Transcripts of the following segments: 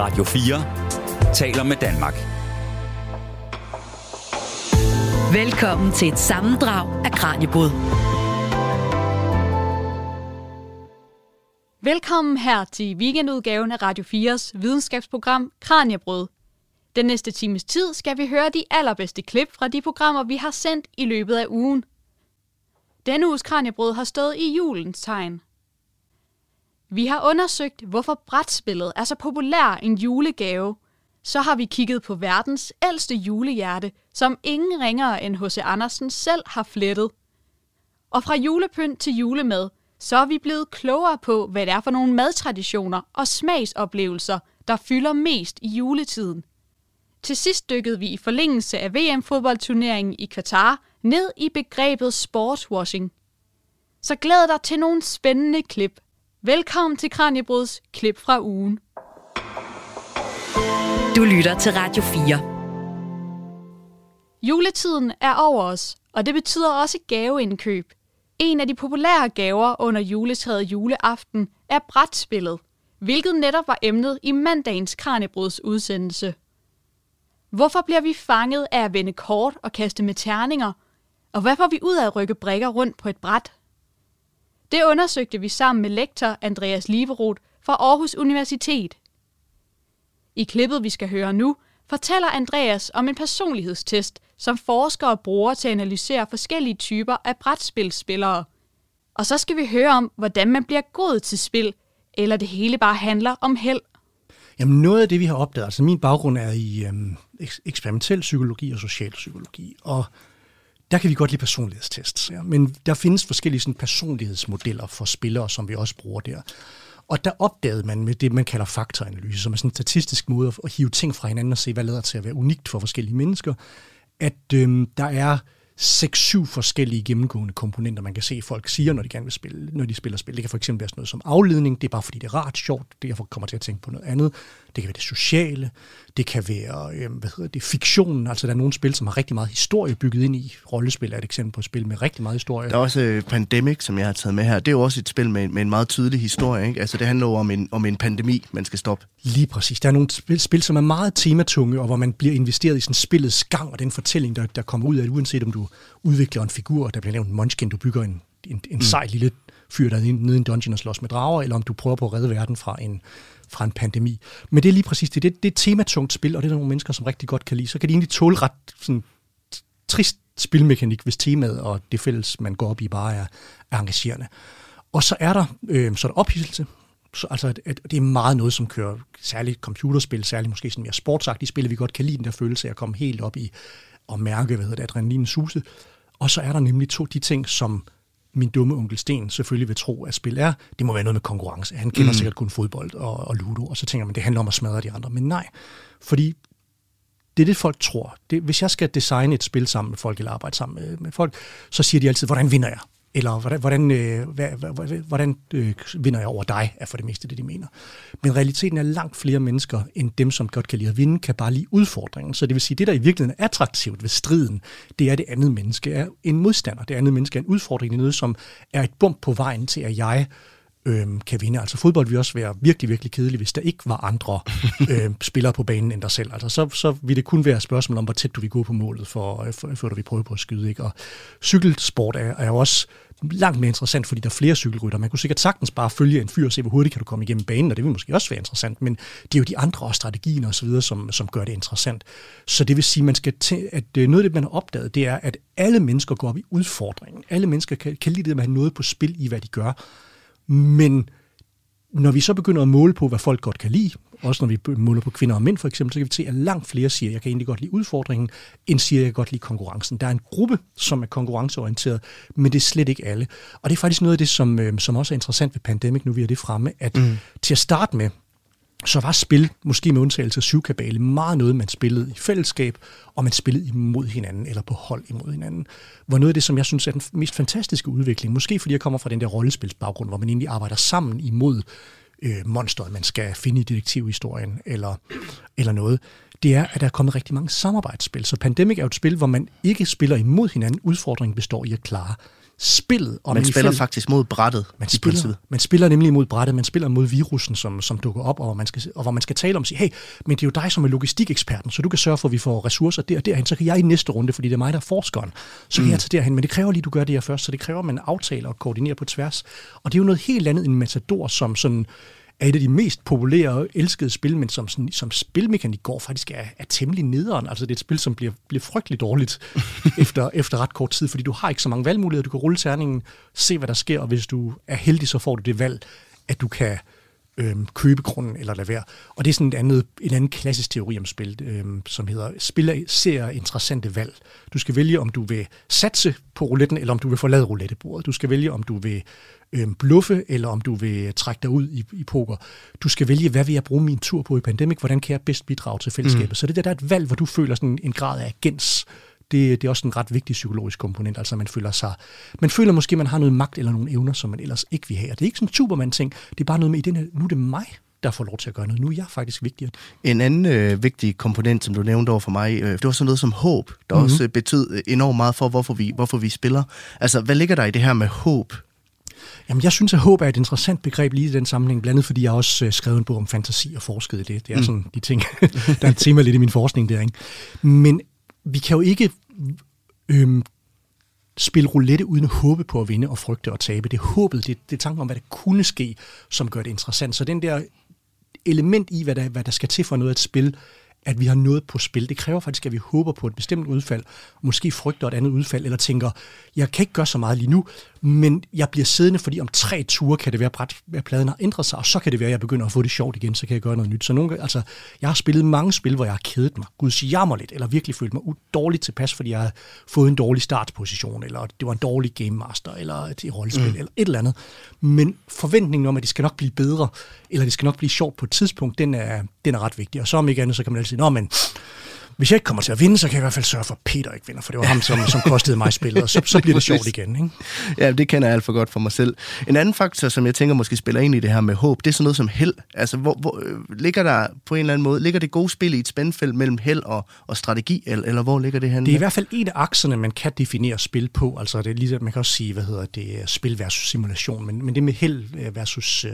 Radio 4 taler med Danmark. Velkommen til et sammendrag af Kranjebrud. Velkommen her til weekendudgaven af Radio 4's videnskabsprogram Kranjebrød. Den næste times tid skal vi høre de allerbedste klip fra de programmer, vi har sendt i løbet af ugen. Denne uges Kranjebrød har stået i julens tegn. Vi har undersøgt, hvorfor brætspillet er så populær en julegave. Så har vi kigget på verdens ældste julehjerte, som ingen ringere end H.C. Andersen selv har flettet. Og fra julepynt til julemad, så er vi blevet klogere på, hvad det er for nogle madtraditioner og smagsoplevelser, der fylder mest i juletiden. Til sidst dykkede vi i forlængelse af VM-fodboldturneringen i Qatar ned i begrebet sportswashing. Så glæd dig til nogle spændende klip. Velkommen til Kranjebruds klip fra ugen. Du lytter til Radio 4. Juletiden er over os, og det betyder også gaveindkøb. En af de populære gaver under juletræet juleaften er brætspillet, hvilket netop var emnet i mandagens Kranjebruds udsendelse. Hvorfor bliver vi fanget af at vende kort og kaste med terninger? Og hvad får vi ud af at rykke brikker rundt på et bræt? Det undersøgte vi sammen med lektor Andreas Liverot fra Aarhus Universitet. I klippet, vi skal høre nu, fortæller Andreas om en personlighedstest, som forskere bruger til at analysere forskellige typer af brætspilspillere. Og så skal vi høre om, hvordan man bliver god til spil, eller det hele bare handler om held. Jamen noget af det, vi har opdaget, altså min baggrund er i øhm, eksperimentel psykologi og socialpsykologi, og der kan vi godt lide personlighedstests. Ja. Men der findes forskellige sådan, personlighedsmodeller for spillere, som vi også bruger der. Og der opdagede man med det, man kalder faktoranalyse, som er sådan en statistisk måde at hive ting fra hinanden og se, hvad lader til at være unikt for forskellige mennesker, at øhm, der er 6-7 forskellige gennemgående komponenter, man kan se, folk siger, når de gerne vil spille, når de spiller spil. Det kan for eksempel være sådan noget som afledning, det er bare fordi, det er rart sjovt, det jeg kommer til at tænke på noget andet. Det kan være det sociale, det kan være, øh, hvad hedder det, fiktionen, altså der er nogle spil, som har rigtig meget historie bygget ind i. Rollespil er et eksempel på et spil med rigtig meget historie. Der er også uh, Pandemic, som jeg har taget med her. Det er jo også et spil med, med en meget tydelig historie, ikke? Altså det handler jo om en, om en pandemi, man skal stoppe. Lige præcis. Der er nogle spil, spil, som er meget tematunge, og hvor man bliver investeret i sådan spillets gang og den fortælling, der, der kommer ud af det, uanset om du udvikler en figur, der bliver nævnt Munchkin, du bygger en, en, en mm. sej lille fyr, der er nede i en dungeon og slås med drager, eller om du prøver på at redde verden fra en, fra en pandemi. Men det er lige præcis det. Det, det er et tematungt spil, og det er der nogle mennesker, som rigtig godt kan lide. Så kan de egentlig tåle ret sådan, trist spilmekanik, hvis temaet og det fælles, man går op i, bare er, er engagerende. Og så er der, øh, så er der ophidselse. Så, altså, at, at det er meget noget, som kører særligt computerspil, særligt måske sådan mere sportsagtige spil, vi godt kan lide den der følelse af at komme helt op i og mærke, hvad hedder det, adrenalinen suse. Og så er der nemlig to de ting, som min dumme onkel Sten selvfølgelig vil tro, at spil er, det må være noget med konkurrence. Han kender mm. sikkert kun fodbold og, og ludo, og så tænker man, det handler om at smadre de andre. Men nej, fordi det er det, folk tror. Det, hvis jeg skal designe et spil sammen med folk, eller arbejde sammen med, med folk, så siger de altid, hvordan vinder jeg? Eller hvordan, hvordan, øh, hvordan, hvordan øh, vinder jeg over dig, er for det meste det, de mener. Men realiteten er langt flere mennesker, end dem, som godt kan lide at vinde, kan bare lide udfordringen. Så det vil sige, det der i virkeligheden er attraktivt ved striden, det er, det andet menneske er en modstander. Det andet menneske er en udfordring. Det er noget, som er et bump på vejen til, at jeg øhm, kan vinde. Altså fodbold vil også være virkelig, virkelig kedeligt, hvis der ikke var andre øhm, spillere på banen end dig selv. Altså så, så vil det kun være et spørgsmål om, hvor tæt du vil gå på målet, for, øh, for, for, du vil prøve på at skyde. Ikke? Og cykelsport er, er jo også langt mere interessant, fordi der er flere cykelrytter. Man kunne sikkert sagtens bare følge en fyr og se, hvor hurtigt kan du komme igennem banen, og det vil måske også være interessant, men det er jo de andre og strategien og så videre, som, som gør det interessant. Så det vil sige, man skal til, at øh, noget af det, man har opdaget, det er, at alle mennesker går op i udfordringen. Alle mennesker kan, kan lide det med at have noget på spil i, hvad de gør. Men når vi så begynder at måle på, hvad folk godt kan lide, også når vi måler på kvinder og mænd for eksempel, så kan vi se, at langt flere siger, at jeg kan egentlig godt lide udfordringen, end siger, at jeg kan godt lide konkurrencen. Der er en gruppe, som er konkurrenceorienteret, men det er slet ikke alle. Og det er faktisk noget af det, som, øh, som også er interessant ved Pandemic, nu vi er det fremme, at mm. til at starte med, så var spil, måske med undtagelse af syvkabale, meget noget, man spillede i fællesskab, og man spillede imod hinanden, eller på hold imod hinanden. Var noget af det, som jeg synes er den mest fantastiske udvikling, måske fordi jeg kommer fra den der rollespilsbaggrund, hvor man egentlig arbejder sammen imod øh, monsteret, man skal finde i detektivhistorien, eller, eller noget, det er, at der er kommet rigtig mange samarbejdsspil. Så Pandemic er jo et spil, hvor man ikke spiller imod hinanden. Udfordringen består i at klare spillet. Og man, spiller faktisk mod brættet. Man spiller, man spiller nemlig mod brættet, man spiller mod virusen, som, som dukker op, og man skal, og hvor man skal tale om og sige, hey, men det er jo dig, som er logistikeksperten, så du kan sørge for, at vi får ressourcer der og derhen, så kan jeg i næste runde, fordi det er mig, der er forskeren, så kan mm. jeg tage derhen, men det kræver lige, at du gør det her først, så det kræver, at man aftaler og koordinerer på tværs. Og det er jo noget helt andet end Matador, som sådan er et af de mest populære og elskede spil, men som, sådan, som spilmekanik går faktisk er, er temmelig nederen. Altså det er et spil, som bliver, bliver frygteligt dårligt efter, efter ret kort tid, fordi du har ikke så mange valgmuligheder. Du kan rulle terningen, se hvad der sker, og hvis du er heldig, så får du det valg, at du kan øhm, købe grunden eller lade være. Og det er sådan et andet, en anden klassisk teori om spil, øhm, som hedder spiller ser interessante valg. Du skal vælge, om du vil satse på rouletten, eller om du vil forlade roulettebordet. Du skal vælge, om du vil øhm, bluffe, eller om du vil trække dig ud i, i poker. Du skal vælge, hvad vil jeg bruge min tur på i Pandemic? Hvordan kan jeg bedst bidrage til fællesskabet? Mm. Så det der, der er et valg, hvor du føler sådan en grad af agens det, det er også en ret vigtig psykologisk komponent. Altså man føler sig, man føler måske, at man har noget magt eller nogle evner, som man ellers ikke vil have. Og det er ikke sådan en Superman-ting. Det er bare noget med, i den her, nu er det mig, der får lov til at gøre noget. Nu er jeg faktisk vigtigere. En anden øh, vigtig komponent, som du nævnte over for mig, øh, det var sådan noget som håb, der mm-hmm. også betød enormt meget for, hvorfor vi, hvorfor vi spiller. Altså, hvad ligger der i det her med håb? Jamen, jeg synes, at håb er et interessant begreb lige i den sammenhæng, blandt andet fordi jeg også øh, skrevet en bog om fantasi og forsket i det. Det er mm. sådan de ting, der er et tema lidt i min forskning der. Ikke? Men vi kan jo ikke øhm, spille roulette uden at håbe på at vinde og frygte og tabe. Det er håbet, det, det er tanken om, hvad der kunne ske, som gør det interessant. Så den der element i, hvad der, hvad der skal til for noget at spil, at vi har noget på spil. Det kræver faktisk, at vi håber på et bestemt udfald, måske frygter et andet udfald, eller tænker, jeg kan ikke gøre så meget lige nu, men jeg bliver siddende, fordi om tre ture kan det være, at pladen har ændret sig, og så kan det være, at jeg begynder at få det sjovt igen, så kan jeg gøre noget nyt. Så nogle, altså, jeg har spillet mange spil, hvor jeg har kedet mig, gud jammerligt, eller virkelig følt mig dårligt tilpas, fordi jeg har fået en dårlig startposition, eller det var en dårlig game master, eller et rollespil, mm. eller et eller andet. Men forventningen om, at det skal nok blive bedre, eller det skal nok blive sjovt på et tidspunkt, den er, den er ret vigtig. Og så om ikke andet, så kan man sige, nå, men hvis jeg ikke kommer til at vinde, så kan jeg i hvert fald sørge for, at Peter ikke vinder, for det var ham, som, som kostede mig spillet, og så, så bliver det sjovt igen. Ikke? Ja, det kender jeg alt for godt for mig selv. En anden faktor, som jeg tænker måske spiller ind i det her med håb, det er sådan noget som held. Altså, hvor, hvor øh, ligger der på en eller anden måde, ligger det gode spil i et spændfelt mellem held og, og strategi, eller, eller hvor ligger det her? Det er i hvert fald en af akserne, man kan definere spil på. Altså, det er lige, man kan også sige, hvad hedder det, spil versus simulation, men, men det med held øh, versus uh,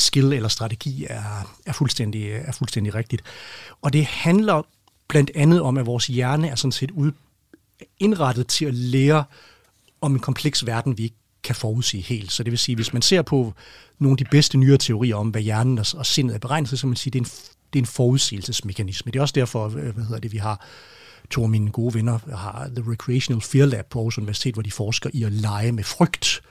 skill eller strategi er, er, fuldstændig, er fuldstændig rigtigt. Og det handler blandt andet om, at vores hjerne er sådan set ud, indrettet til at lære om en kompleks verden, vi ikke kan forudsige helt. Så det vil sige, hvis man ser på nogle af de bedste nyere teorier om, hvad hjernen og sindet er beregnet så kan man sige, det er en, det er en forudsigelsesmekanisme. Det er også derfor, øh, hvad hedder det, vi har to af mine gode venner har The Recreational Fear Lab på Aarhus Universitet, hvor de forsker i at lege med frygt.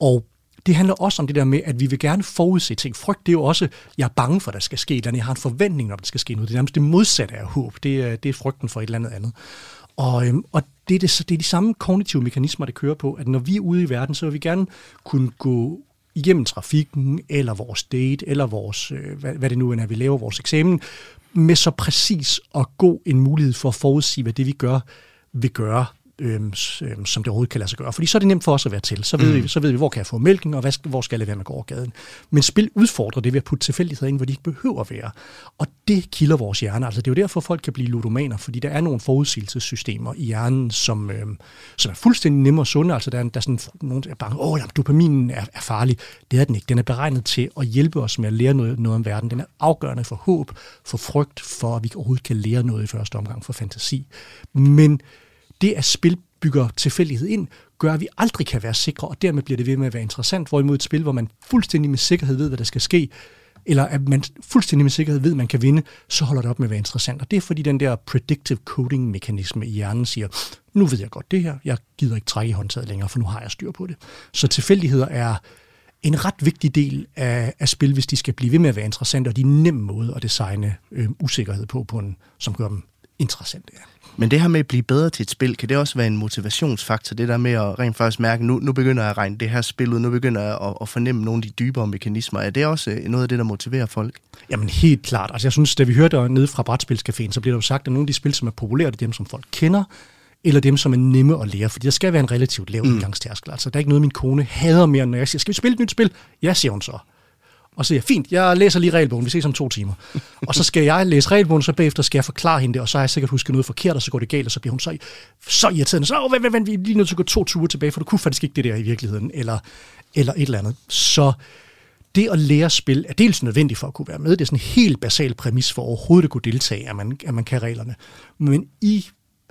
Og det handler også om det der med, at vi vil gerne forudse ting. Frygt, det er jo også, jeg er bange for, at der skal ske eller Jeg har en forventning om, at der skal ske noget. Det er nærmest det modsatte af håb. Det er, det er frygten for et eller andet andet. Og, øhm, og det, er det, det er de samme kognitive mekanismer, der kører på, at når vi er ude i verden, så vil vi gerne kunne gå igennem trafikken, eller vores date, eller vores, øh, hvad, hvad det nu er, vi laver vores eksamen, med så præcis og god en mulighed for at forudsige, hvad det vi gør, vil gøre øhm, øhm, som det overhovedet kan lade sig gøre. Fordi så er det nemt for os at være til. Så ved, mm. vi, så ved vi, hvor kan jeg få mælken, og hvad, hvor skal jeg lade være med at gå over gaden. Men spil udfordrer det ved at putte tilfældigheder ind, hvor de ikke behøver at være. Og det kilder vores hjerne. Altså, det er jo derfor, folk kan blive ludomaner, fordi der er nogle forudsigelsessystemer i hjernen, som, øhm, som er fuldstændig nemme og sunde. Altså, der er, der er sådan nogen, der er bange, åh, jamen, dopaminen er, er farlig. Det er den ikke. Den er beregnet til at hjælpe os med at lære noget, noget om verden. Den er afgørende for håb, for frygt, for at vi overhovedet kan lære noget i første omgang, for fantasi. Men det at spil bygger tilfældighed ind, gør, at vi aldrig kan være sikre, og dermed bliver det ved med at være interessant, hvorimod et spil, hvor man fuldstændig med sikkerhed ved, hvad der skal ske, eller at man fuldstændig med sikkerhed ved, at man kan vinde, så holder det op med at være interessant. Og det er fordi den der predictive coding-mekanisme i hjernen siger, nu ved jeg godt det her, jeg gider ikke trække i håndtaget længere, for nu har jeg styr på det. Så tilfældigheder er en ret vigtig del af, af spil, hvis de skal blive ved med at være interessante, og de er nem måde at designe øh, usikkerhed på, på en, som gør dem interessante. Ja. Men det her med at blive bedre til et spil, kan det også være en motivationsfaktor? Det der med at rent faktisk mærke, nu, nu begynder jeg at regne det her spil ud, nu begynder jeg at, at fornemme nogle af de dybere mekanismer. Er det også noget af det, der motiverer folk? Jamen helt klart. Altså jeg synes, da vi hørte nede fra Brætspilscaféen, så bliver der jo sagt, at nogle af de spil, som er populære, det er dem, som folk kender, eller dem, som er nemme at lære, fordi der skal være en relativt lav mm. indgangstærskel. Altså, der er ikke noget, min kone hader mere, når jeg siger, skal vi spille et nyt spil? Ja, siger hun så. Og så siger jeg, fint, jeg læser lige regelbogen, vi ses om to timer. og så skal jeg læse regelbogen, så bagefter skal jeg forklare hende det, og så har jeg sikkert husket noget forkert, og så går det galt, og så bliver hun så, så irriterende. Så, oh, vent, vent, vent, vi er lige nødt til at gå to ture tilbage, for du kunne faktisk ikke det der i virkeligheden, eller, eller et eller andet. Så det at lære spil er dels nødvendigt for at kunne være med. Det er sådan en helt basal præmis for overhovedet at kunne deltage, at man, at man kan reglerne. Men i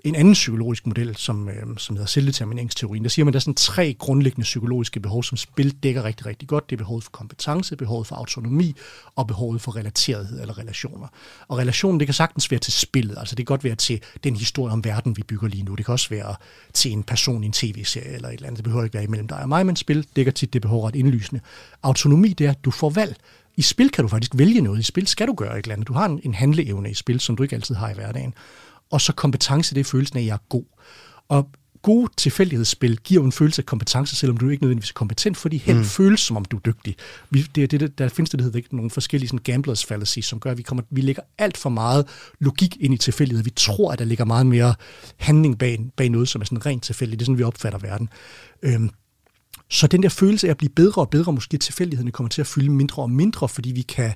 en anden psykologisk model, som, øh, som hedder selvdetermineringsteorien, der siger man, at der er sådan tre grundlæggende psykologiske behov, som spil dækker rigtig, rigtig godt. Det er behovet for kompetence, behovet for autonomi og behovet for relaterethed eller relationer. Og relationen, det kan sagtens være til spillet. Altså det kan godt være til den historie om verden, vi bygger lige nu. Det kan også være til en person i en tv-serie eller et eller andet. Det behøver ikke være imellem dig og mig, men spil dækker tit det behov ret indlysende. Autonomi, det er, at du får valg. I spil kan du faktisk vælge noget. I spil skal du gøre et eller andet. Du har en, en handleevne i spil, som du ikke altid har i hverdagen og så kompetence, det er følelsen af, at jeg er god. Og gode tilfældighedsspil giver jo en følelse af kompetence, selvom du ikke nødvendigvis er kompetent, fordi held mm. føles, som om du er dygtig. Vi, det, det, der findes det, der hedder nogle forskellige sådan gamblers fallacy, som gør, at vi, kommer, vi lægger alt for meget logik ind i tilfældighed. Vi tror, at der ligger meget mere handling bag, bag noget, som er sådan rent tilfældigt. Det er sådan, vi opfatter verden. Øhm, så den der følelse af at blive bedre og bedre, måske tilfældighederne kommer til at fylde mindre og mindre, fordi vi kan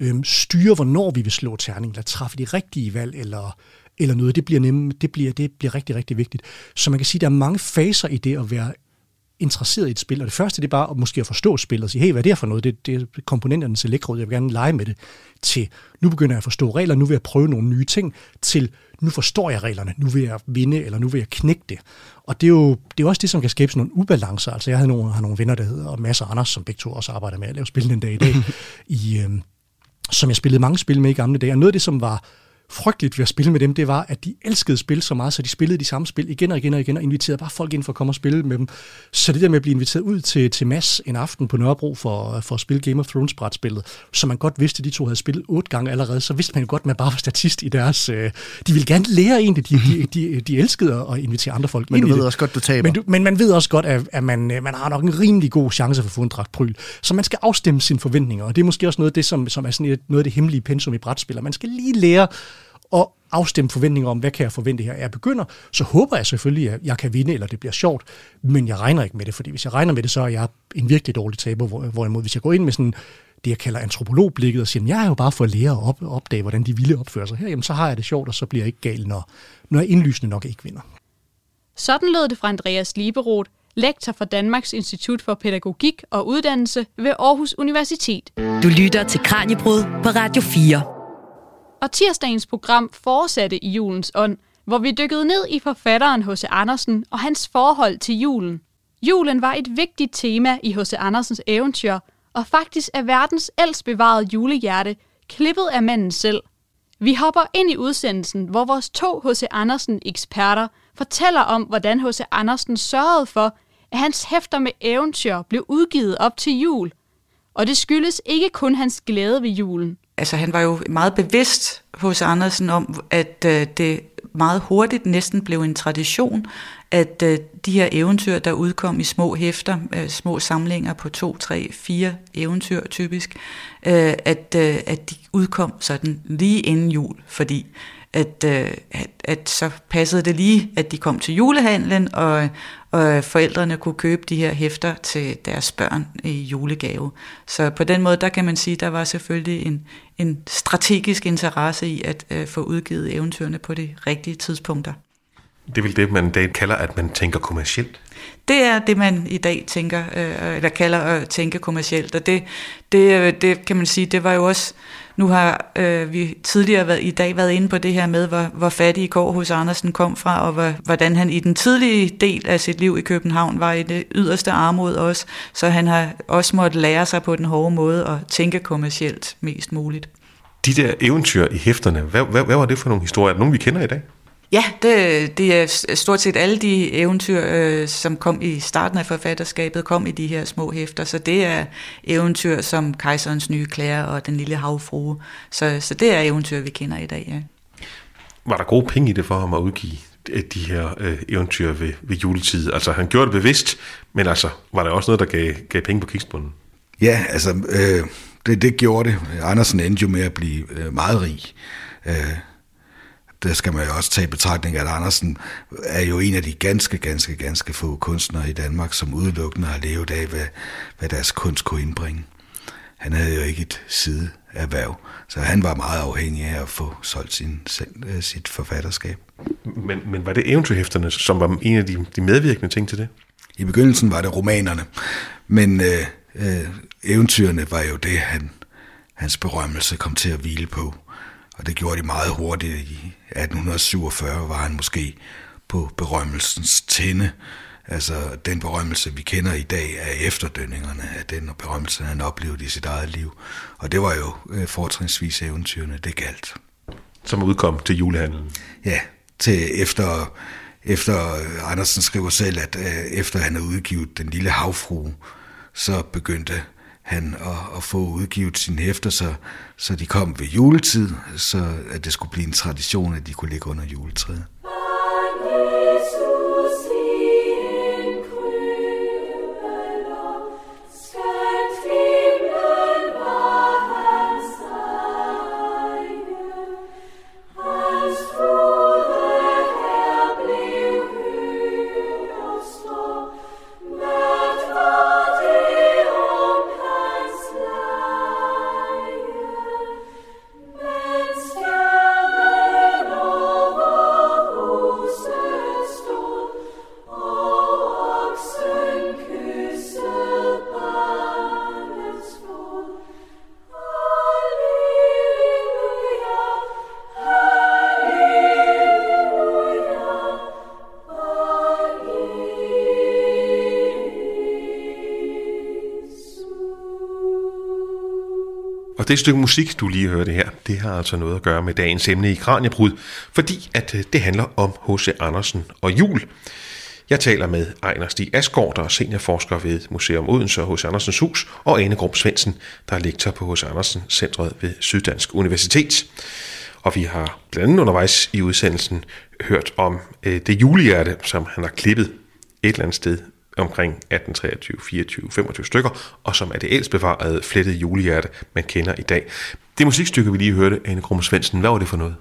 øhm, styre, hvornår vi vil slå terning, eller træffe de rigtige valg, eller eller noget, det bliver, nemme, det bliver, det bliver rigtig, rigtig vigtigt. Så man kan sige, at der er mange faser i det at være interesseret i et spil, og det første det er bare at måske at forstå spillet og sige, hey, hvad er det for noget? Det, det er komponenterne til lækkerud, jeg vil gerne lege med det, til nu begynder jeg at forstå regler, nu vil jeg prøve nogle nye ting, til nu forstår jeg reglerne, nu vil jeg vinde, eller nu vil jeg knække det. Og det er jo det er også det, som kan skabe sådan nogle ubalancer. Altså jeg havde nogle, har nogle venner, der hedder Masser Anders, som begge to også arbejder med at lave spil den dag i dag, i, øh, som jeg spillede mange spil med i gamle dage. Og noget af det, som var frygteligt ved at spille med dem, det var, at de elskede spil så meget, så de spillede de samme spil igen og igen og igen, og inviterede bare folk ind for at komme og spille med dem. Så det der med at blive inviteret ud til, til Mass en aften på Nørrebro for, for at spille Game of Thrones brætspillet, så man godt vidste, de to havde spillet otte gange allerede, så vidste man jo godt, at man bare var statist i deres... Øh, de ville gerne lære egentlig, de, de, de, de elskede at invitere andre folk Men du ved det. også godt, du taber. Men, du, men man ved også godt, at, at man, øh, man har nok en rimelig god chance for at få en dragt pryl. Så man skal afstemme sine forventninger, og det er måske også noget af det, som, som er sådan et, noget af det hemmelige pensum i brætspil. Man skal lige lære og afstemme forventninger om, hvad kan jeg forvente her, jeg begynder, så håber jeg selvfølgelig, at jeg kan vinde, eller det bliver sjovt, men jeg regner ikke med det, fordi hvis jeg regner med det, så er jeg en virkelig dårlig taber, hvorimod hvis jeg går ind med sådan det, jeg kalder antropologblikket, og siger, jeg er jo bare for at lære at op, opdage, hvordan de ville opføre sig her, jamen så har jeg det sjovt, og så bliver jeg ikke gal, når, når jeg indlysende nok ikke vinder. Sådan lød det fra Andreas Liberoth, lektor for Danmarks Institut for Pædagogik og Uddannelse ved Aarhus Universitet. Du lytter til Kranjebrud på Radio 4. Og tirsdagens program fortsatte i julens ånd, hvor vi dykkede ned i forfatteren H.C. Andersen og hans forhold til julen. Julen var et vigtigt tema i H.C. Andersens eventyr, og faktisk er verdens ældst bevarede julehjerte klippet af manden selv. Vi hopper ind i udsendelsen, hvor vores to H.C. Andersen-eksperter fortæller om, hvordan H.C. Andersen sørgede for, at hans hæfter med eventyr blev udgivet op til jul. Og det skyldes ikke kun hans glæde ved julen altså han var jo meget bevidst hos Andersen om, at øh, det meget hurtigt næsten blev en tradition, at øh, de her eventyr, der udkom i små hæfter, øh, små samlinger på to, tre, fire eventyr typisk, øh, at, øh, at de udkom sådan lige inden jul, fordi at, øh, at, at så passede det lige, at de kom til julehandlen, og, og forældrene kunne købe de her hæfter til deres børn i julegave. Så på den måde, der kan man sige, der var selvfølgelig en, en strategisk interesse i at øh, få udgivet eventyrene på de rigtige tidspunkter. Det er vel det, man i dag kalder, at man tænker kommercielt? Det er det, man i dag tænker, øh, eller kalder at tænke kommercielt, og det, det, øh, det kan man sige, det var jo også, nu har øh, vi tidligere været, i dag været inde på det her med, hvor, hvor fattig kår hos Andersen kom fra, og hvor, hvordan han i den tidlige del af sit liv i København var i det yderste armod også, så han har også måttet lære sig på den hårde måde at tænke kommercielt mest muligt. De der eventyr i hæfterne, hvad, hvad, hvad var det for nogle historier? Nogle nogen, vi kender i dag? Ja, det, det er stort set alle de eventyr, øh, som kom i starten af forfatterskabet, kom i de her små hæfter. Så det er eventyr som Kejserens nye klæder og Den lille havfrue. Så, så det er eventyr, vi kender i dag, ja. Var der gode penge i det for ham at udgive de her øh, eventyr ved, ved juletid? Altså han gjorde det bevidst, men altså var der også noget, der gav, gav penge på kiksbunden? Ja, altså øh, det, det gjorde det. Andersen endte jo med at blive øh, meget rig. Øh, der skal man jo også tage i betragtning, at Andersen er jo en af de ganske, ganske, ganske få kunstnere i Danmark, som udelukkende har levet af, hvad, hvad deres kunst kunne indbringe. han havde jo ikke et sideerhverv, så han var meget afhængig af at få solgt sin, øh, sit forfatterskab. Men, men var det eventyrhæfterne, som var en af de, de medvirkende ting til det? I begyndelsen var det romanerne, men øh, øh, eventyrene var jo det, han, hans berømmelse kom til at hvile på. Og det gjorde de meget hurtigt. I 1847 var han måske på berømmelsens tinde. Altså den berømmelse, vi kender i dag, er efterdønningerne af den berømmelse, han oplevede i sit eget liv. Og det var jo øh, fortrinsvis eventyrene, det galt. Som udkom til julehandlen? Ja, til efter, efter Andersen skriver selv, at øh, efter han havde udgivet Den lille havfru, så begyndte han at, at få udgivet sine hæfter, så, så de kom ved juletid, så at det skulle blive en tradition, at de kunne ligge under juletræet. Og det stykke musik, du lige hørte her, det har altså noget at gøre med dagens emne i Kranjebrud, fordi at øh, det handler om H.C. Andersen og jul. Jeg taler med Ejner Stig Asgaard, der er seniorforsker ved Museum Odense og H.C. Andersens Hus, og Ane Grum Svendsen, der er lektor på H.C. Andersen Centret ved Syddansk Universitet. Og vi har blandt andet undervejs i udsendelsen hørt om øh, det julehjerte, som han har klippet et eller andet sted omkring 18, 23, 24, 25 stykker, og som er det ældst bevarede flettede julehjerte, man kender i dag. Det musikstykke, vi lige hørte, Anne Krumme Svendsen, hvad var det for noget?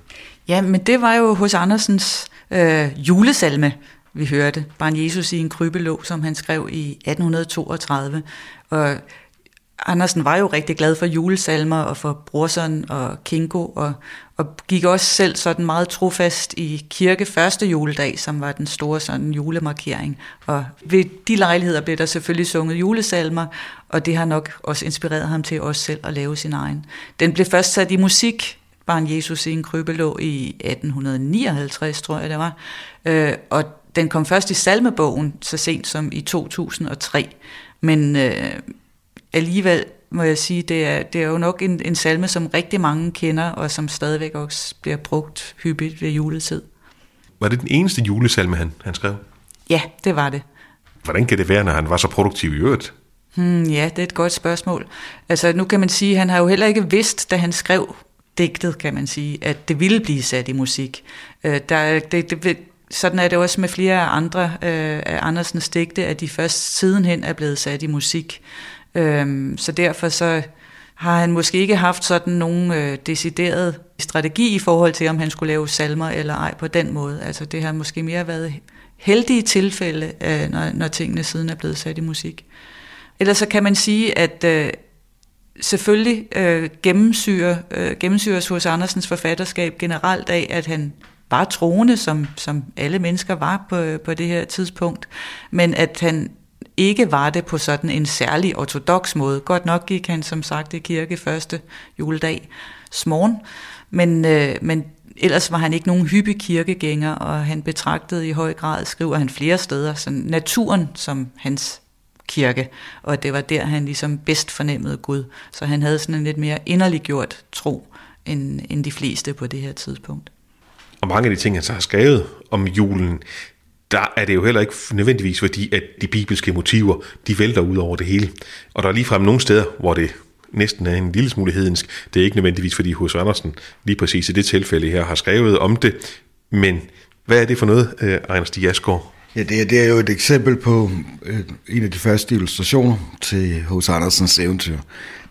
Ja, men det var jo hos Andersens øh, julesalme, vi hørte. Barn Jesus i en krybelå, som han skrev i 1832. Og Andersen var jo rigtig glad for julesalmer og for Brorson og Kingo, og, og gik også selv sådan meget trofast i kirke første juledag, som var den store sådan julemarkering. Og ved de lejligheder blev der selvfølgelig sunget julesalmer, og det har nok også inspireret ham til også selv at lave sin egen. Den blev først sat i musik, Barn Jesus i en krybelå i 1859, tror jeg det var, øh, og den kom først i salmebogen så sent som i 2003, men øh, alligevel må jeg sige, det er, det er jo nok en, en salme, som rigtig mange kender, og som stadigvæk også bliver brugt hyppigt ved juletid. Var det den eneste julesalme, han, han skrev? Ja, det var det. Hvordan kan det være, når han var så produktiv i øvrigt? Hmm, ja, det er et godt spørgsmål. Altså, nu kan man sige, at han har jo heller ikke vidst, da han skrev digtet, kan man sige, at det ville blive sat i musik. Øh, der, det, det, sådan er det også med flere andre øh, af Andersens digte, at de først sidenhen er blevet sat i musik. Øhm, så derfor så har han måske ikke haft sådan nogen øh, decideret strategi i forhold til, om han skulle lave salmer eller ej på den måde. Altså det har måske mere været heldige tilfælde, øh, når, når tingene siden er blevet sat i musik. Ellers så kan man sige, at øh, selvfølgelig øh, gennemsyrer, øh, gennemsyres hos Andersens forfatterskab generelt af, at han var troende, som, som alle mennesker var på, på det her tidspunkt, men at han ikke var det på sådan en særlig ortodox måde. Godt nok gik han som sagt i kirke første juledag smorgen, men, øh, men ellers var han ikke nogen hyppig kirkegænger, og han betragtede i høj grad, skriver han flere steder, sådan naturen som hans kirke, og det var der, han ligesom bedst fornemmede Gud. Så han havde sådan en lidt mere inderliggjort tro, end, end de fleste på det her tidspunkt. Og mange af de ting, han så har skrevet om julen, der er det jo heller ikke nødvendigvis fordi, at de bibelske motiver, de vælter ud over det hele. Og der er ligefrem nogle steder, hvor det næsten er en lille smule hedensk. Det er ikke nødvendigvis, fordi H.C. Andersen lige præcis i det tilfælde her har skrevet om det. Men hvad er det for noget, øh, Ejner Stig Asgaard? Ja, det er, det er jo et eksempel på øh, en af de første illustrationer til H.C. Andersens eventyr.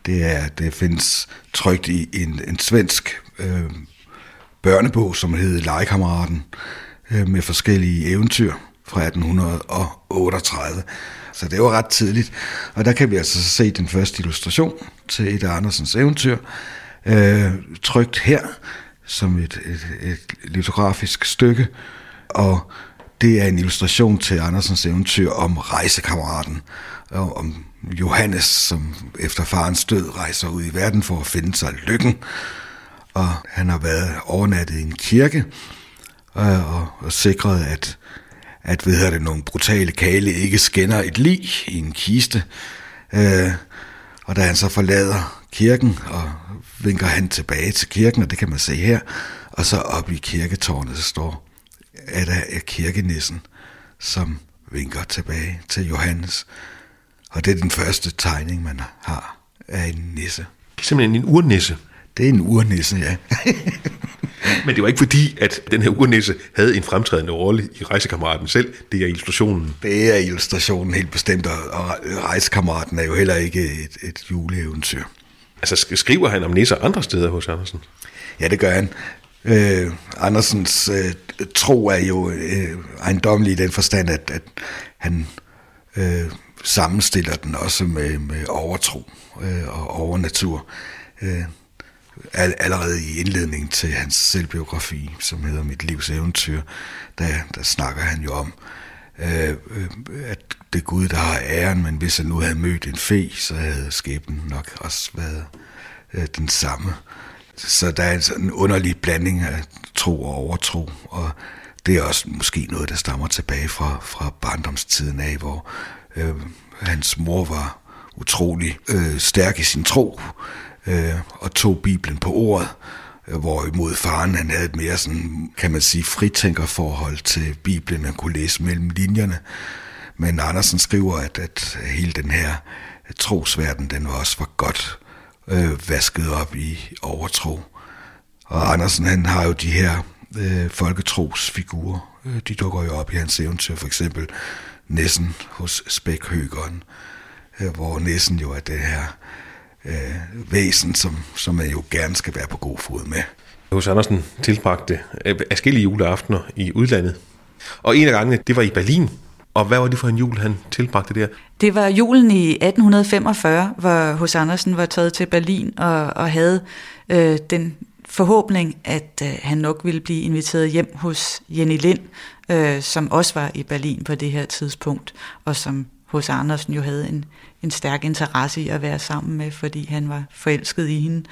Det er, det findes trygt i en, en svensk øh, børnebog, som hedder Legekammeraten, øh, med forskellige eventyr fra 1838. Så det var ret tidligt. Og der kan vi altså se den første illustration til et af Andersens eventyr, øh, trygt her som et, et, et litografisk stykke. Og det er en illustration til Andersens eventyr om rejsekammeraten, og om Johannes, som efter farens død rejser ud i verden for at finde sig lykken. Og han har været overnattet i en kirke og, og, og at, at ved det, nogle brutale kale ikke skænder et lig i en kiste. Øh, og da han så forlader kirken og vinker han tilbage til kirken, og det kan man se her, og så op i kirketårnet, så står er der kirkenissen, som vinker tilbage til Johannes. Og det er den første tegning, man har af en nisse. Simpelthen en urnisse. Det er en urnisse, ja. Men det var ikke fordi, at den her urnisse havde en fremtrædende rolle i rejsekammeraten selv. Det er illustrationen. Det er illustrationen helt bestemt, og rejsekammeraten er jo heller ikke et, et juleeventyr. Altså skriver han om nisser andre steder hos Andersen? Ja, det gør han. Øh, Andersens øh, tro er jo øh, ejendommelig i den forstand, at, at han øh, sammenstiller den også med, med overtro øh, og overnatur. Øh, allerede i indledningen til hans selvbiografi, som hedder Mit livs eventyr, der, der snakker han jo om, øh, øh, at det er Gud, der har æren, men hvis han nu havde mødt en fe, så havde skæbnen nok også været øh, den samme. Så der er en sådan underlig blanding af tro og overtro, og det er også måske noget, der stammer tilbage fra, fra barndomstiden af, hvor øh, hans mor var utrolig øh, stærk i sin tro, øh, og tog Bibelen på ordet, øh, hvorimod faren han havde et mere sådan, kan man sige, fritænkerforhold til Bibelen, han kunne læse mellem linjerne. Men Andersen skriver, at, at hele den her trosverden, den var også for godt øh, vasket op i overtro. Og Andersen, han har jo de her øh, folketrosfigurer. Øh, de dukker jo op i hans eventyr, for eksempel Nissen hos Spækhøgeren, øh, hvor Nissen jo er det her øh, væsen, som, som man jo gerne skal være på god fod med. Hos Andersen tilbragte afskillige juleaftener i udlandet. Og en af gangene, det var i Berlin. Og hvad var det for en jul, han tilbragte der? Det var julen i 1845, hvor hos Andersen var taget til Berlin og, og havde øh, den forhåbning, at øh, han nok ville blive inviteret hjem hos Jenny Lind, øh, som også var i Berlin på det her tidspunkt, og som hos Andersen jo havde en, en stærk interesse i at være sammen med, fordi han var forelsket i hende.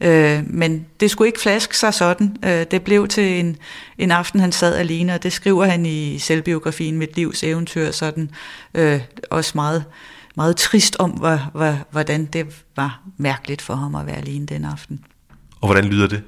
Øh, men det skulle ikke flaske sig sådan. Øh, det blev til en, en aften, han sad alene, og det skriver han i selvbiografien Mit livs eventyr, sådan øh, også meget, meget trist om, hvor, hvor, hvordan det var mærkeligt for ham at være alene den aften. Og hvordan lyder det?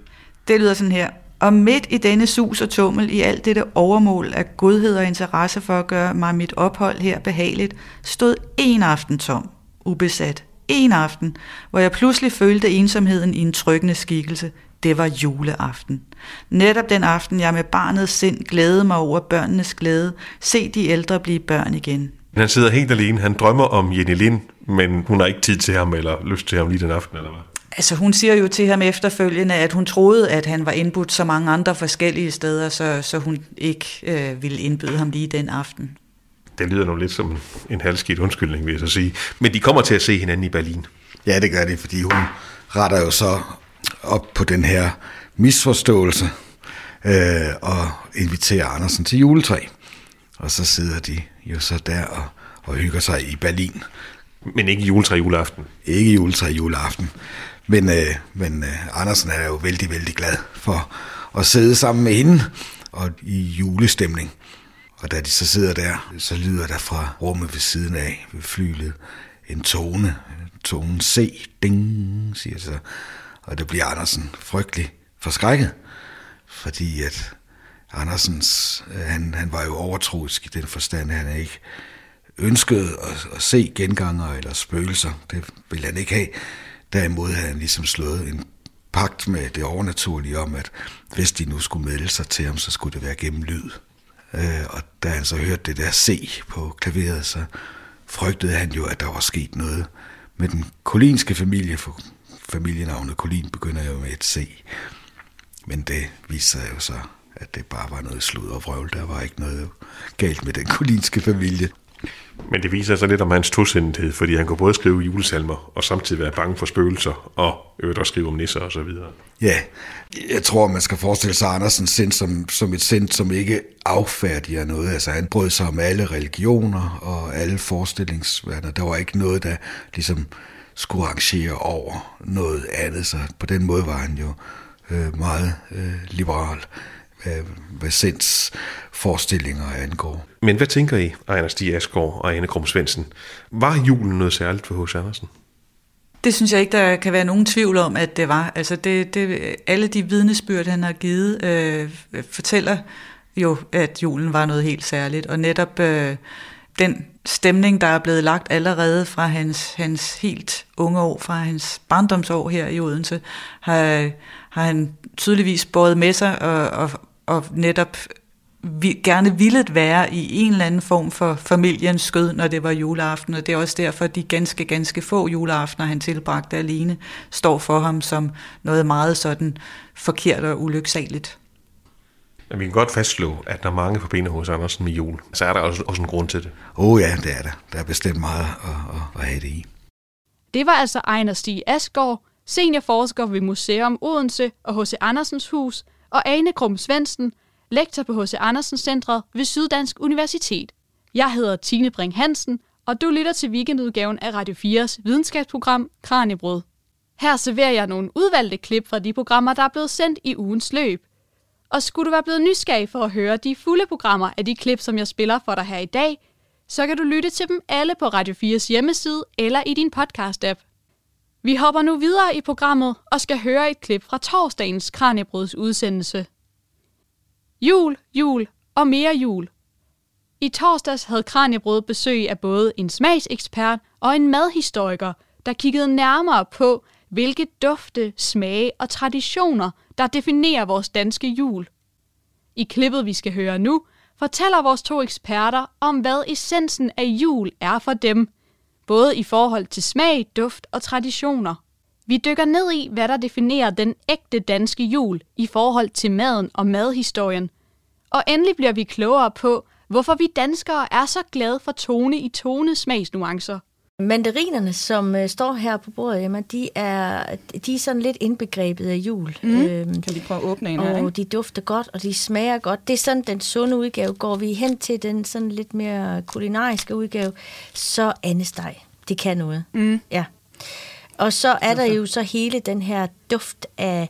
Det lyder sådan her. Og midt i denne sus og tummel, i alt dette overmål af godhed og interesse for at gøre mig mit ophold her behageligt, stod en aften tom, ubesat. En aften, hvor jeg pludselig følte ensomheden i en tryggende skikkelse. Det var juleaften. Netop den aften, jeg med barnets sind glædede mig over børnenes glæde, se de ældre blive børn igen. Han sidder helt alene, han drømmer om Jenny Lind, men hun har ikke tid til ham eller lyst til ham lige den aften, eller hvad? Altså hun siger jo til ham efterfølgende, at hun troede, at han var indbudt så mange andre forskellige steder, så, så hun ikke øh, ville indbyde ham lige den aften. Det lyder nu lidt som en halvskidt undskyldning, vil jeg så sige. Men de kommer til at se hinanden i Berlin. Ja, det gør de, fordi hun retter jo så op på den her misforståelse øh, og inviterer Andersen til juletræ. Og så sidder de jo så der og, og hygger sig i Berlin. Men ikke juletræ juleaften? Ikke juletræ juleaften. Men, øh, men øh, Andersen er jo vældig, vældig glad for at sidde sammen med hende og i julestemning. Og da de så sidder der, så lyder der fra rummet ved siden af, ved flylet, en tone. Tonen C, ding, siger så. Og det bliver Andersen frygtelig forskrækket, fordi at Andersens, øh, han, han var jo overtroisk i den forstand, han ikke ønskede at, at se genganger eller spøgelser. Det ville han ikke have. Derimod havde han ligesom slået en pagt med det overnaturlige om, at hvis de nu skulle melde sig til ham, så skulle det være gennem lyd. Øh, og da han så hørte det der C på klaveret, så frygtede han jo, at der var sket noget med den kolinske familie, for familienavnet Kolin begynder jo med et C. Men det viste sig jo så, at det bare var noget slud og vrøvl. Der var ikke noget galt med den kolinske familie. Men det viser sig lidt om hans tosindighed, fordi han kunne både skrive julesalmer og samtidig være bange for spøgelser og øvrigt også skrive om nisser og så videre. Ja, jeg tror, man skal forestille sig Andersens sind som, som et sind, som ikke affærdiger noget. Altså han brød sig om alle religioner og alle forestillingsverdener. Der var ikke noget, der ligesom skulle arrangere over noget andet. Så på den måde var han jo øh, meget øh, liberal, hvad, hvad sinds forestillinger angår. Men hvad tænker I, Ejner Stig Asgaard og Anne Krum Svendsen? Var julen noget særligt for H.C. Andersen? Det synes jeg ikke, der kan være nogen tvivl om, at det var. Altså det, det, alle de vidnesbyrd, han har givet, øh, fortæller jo, at julen var noget helt særligt. Og netop øh, den stemning, der er blevet lagt allerede fra hans, hans helt unge år, fra hans barndomsår her i Odense, har, har han tydeligvis båret med sig og, og, og netop vi, gerne ville være i en eller anden form for familiens skød, når det var juleaften, og det er også derfor, at de ganske, ganske få juleaftener, han tilbragte alene, står for ham som noget meget sådan forkert og ulyksaligt. Men vi kan godt fastslå, at når mange forbinder hos Andersen med jul, så er der også, også en grund til det. Åh oh ja, det er der. Der er bestemt meget at, at, at have det i. Det var altså Ejner Stig Asgaard, seniorforsker ved Museum Odense og H.C. Andersens Hus, og Ane Krum Svendsen, lektor på H.C. Andersen Centret ved Syddansk Universitet. Jeg hedder Tine Bring Hansen, og du lytter til weekendudgaven af Radio 4's videnskabsprogram Kranjebrød. Her serverer jeg nogle udvalgte klip fra de programmer, der er blevet sendt i ugens løb. Og skulle du være blevet nysgerrig for at høre de fulde programmer af de klip, som jeg spiller for dig her i dag, så kan du lytte til dem alle på Radio 4's hjemmeside eller i din podcast-app. Vi hopper nu videre i programmet og skal høre et klip fra torsdagens Kranjebrods udsendelse. Jul, jul og mere jul. I torsdags havde Kranjebrød besøg af både en smagsekspert og en madhistoriker, der kiggede nærmere på, hvilke dufte, smage og traditioner, der definerer vores danske jul. I klippet, vi skal høre nu, fortæller vores to eksperter om, hvad essensen af jul er for dem, både i forhold til smag, duft og traditioner. Vi dykker ned i, hvad der definerer den ægte danske jul i forhold til maden og madhistorien. Og endelig bliver vi klogere på, hvorfor vi danskere er så glade for tone i tone smagsnuancer. Mandarinerne, som øh, står her på bordet, Emma, de er, de er sådan lidt indbegrebet af jul. Mm. Øhm, kan vi prøve at åbne en og her, ikke? de dufter godt, og de smager godt. Det er sådan den sunde udgave. Går vi hen til den sådan lidt mere kulinariske udgave, så andesteg. Det kan noget. Mm. Ja. Og så er der jo så hele den her duft af,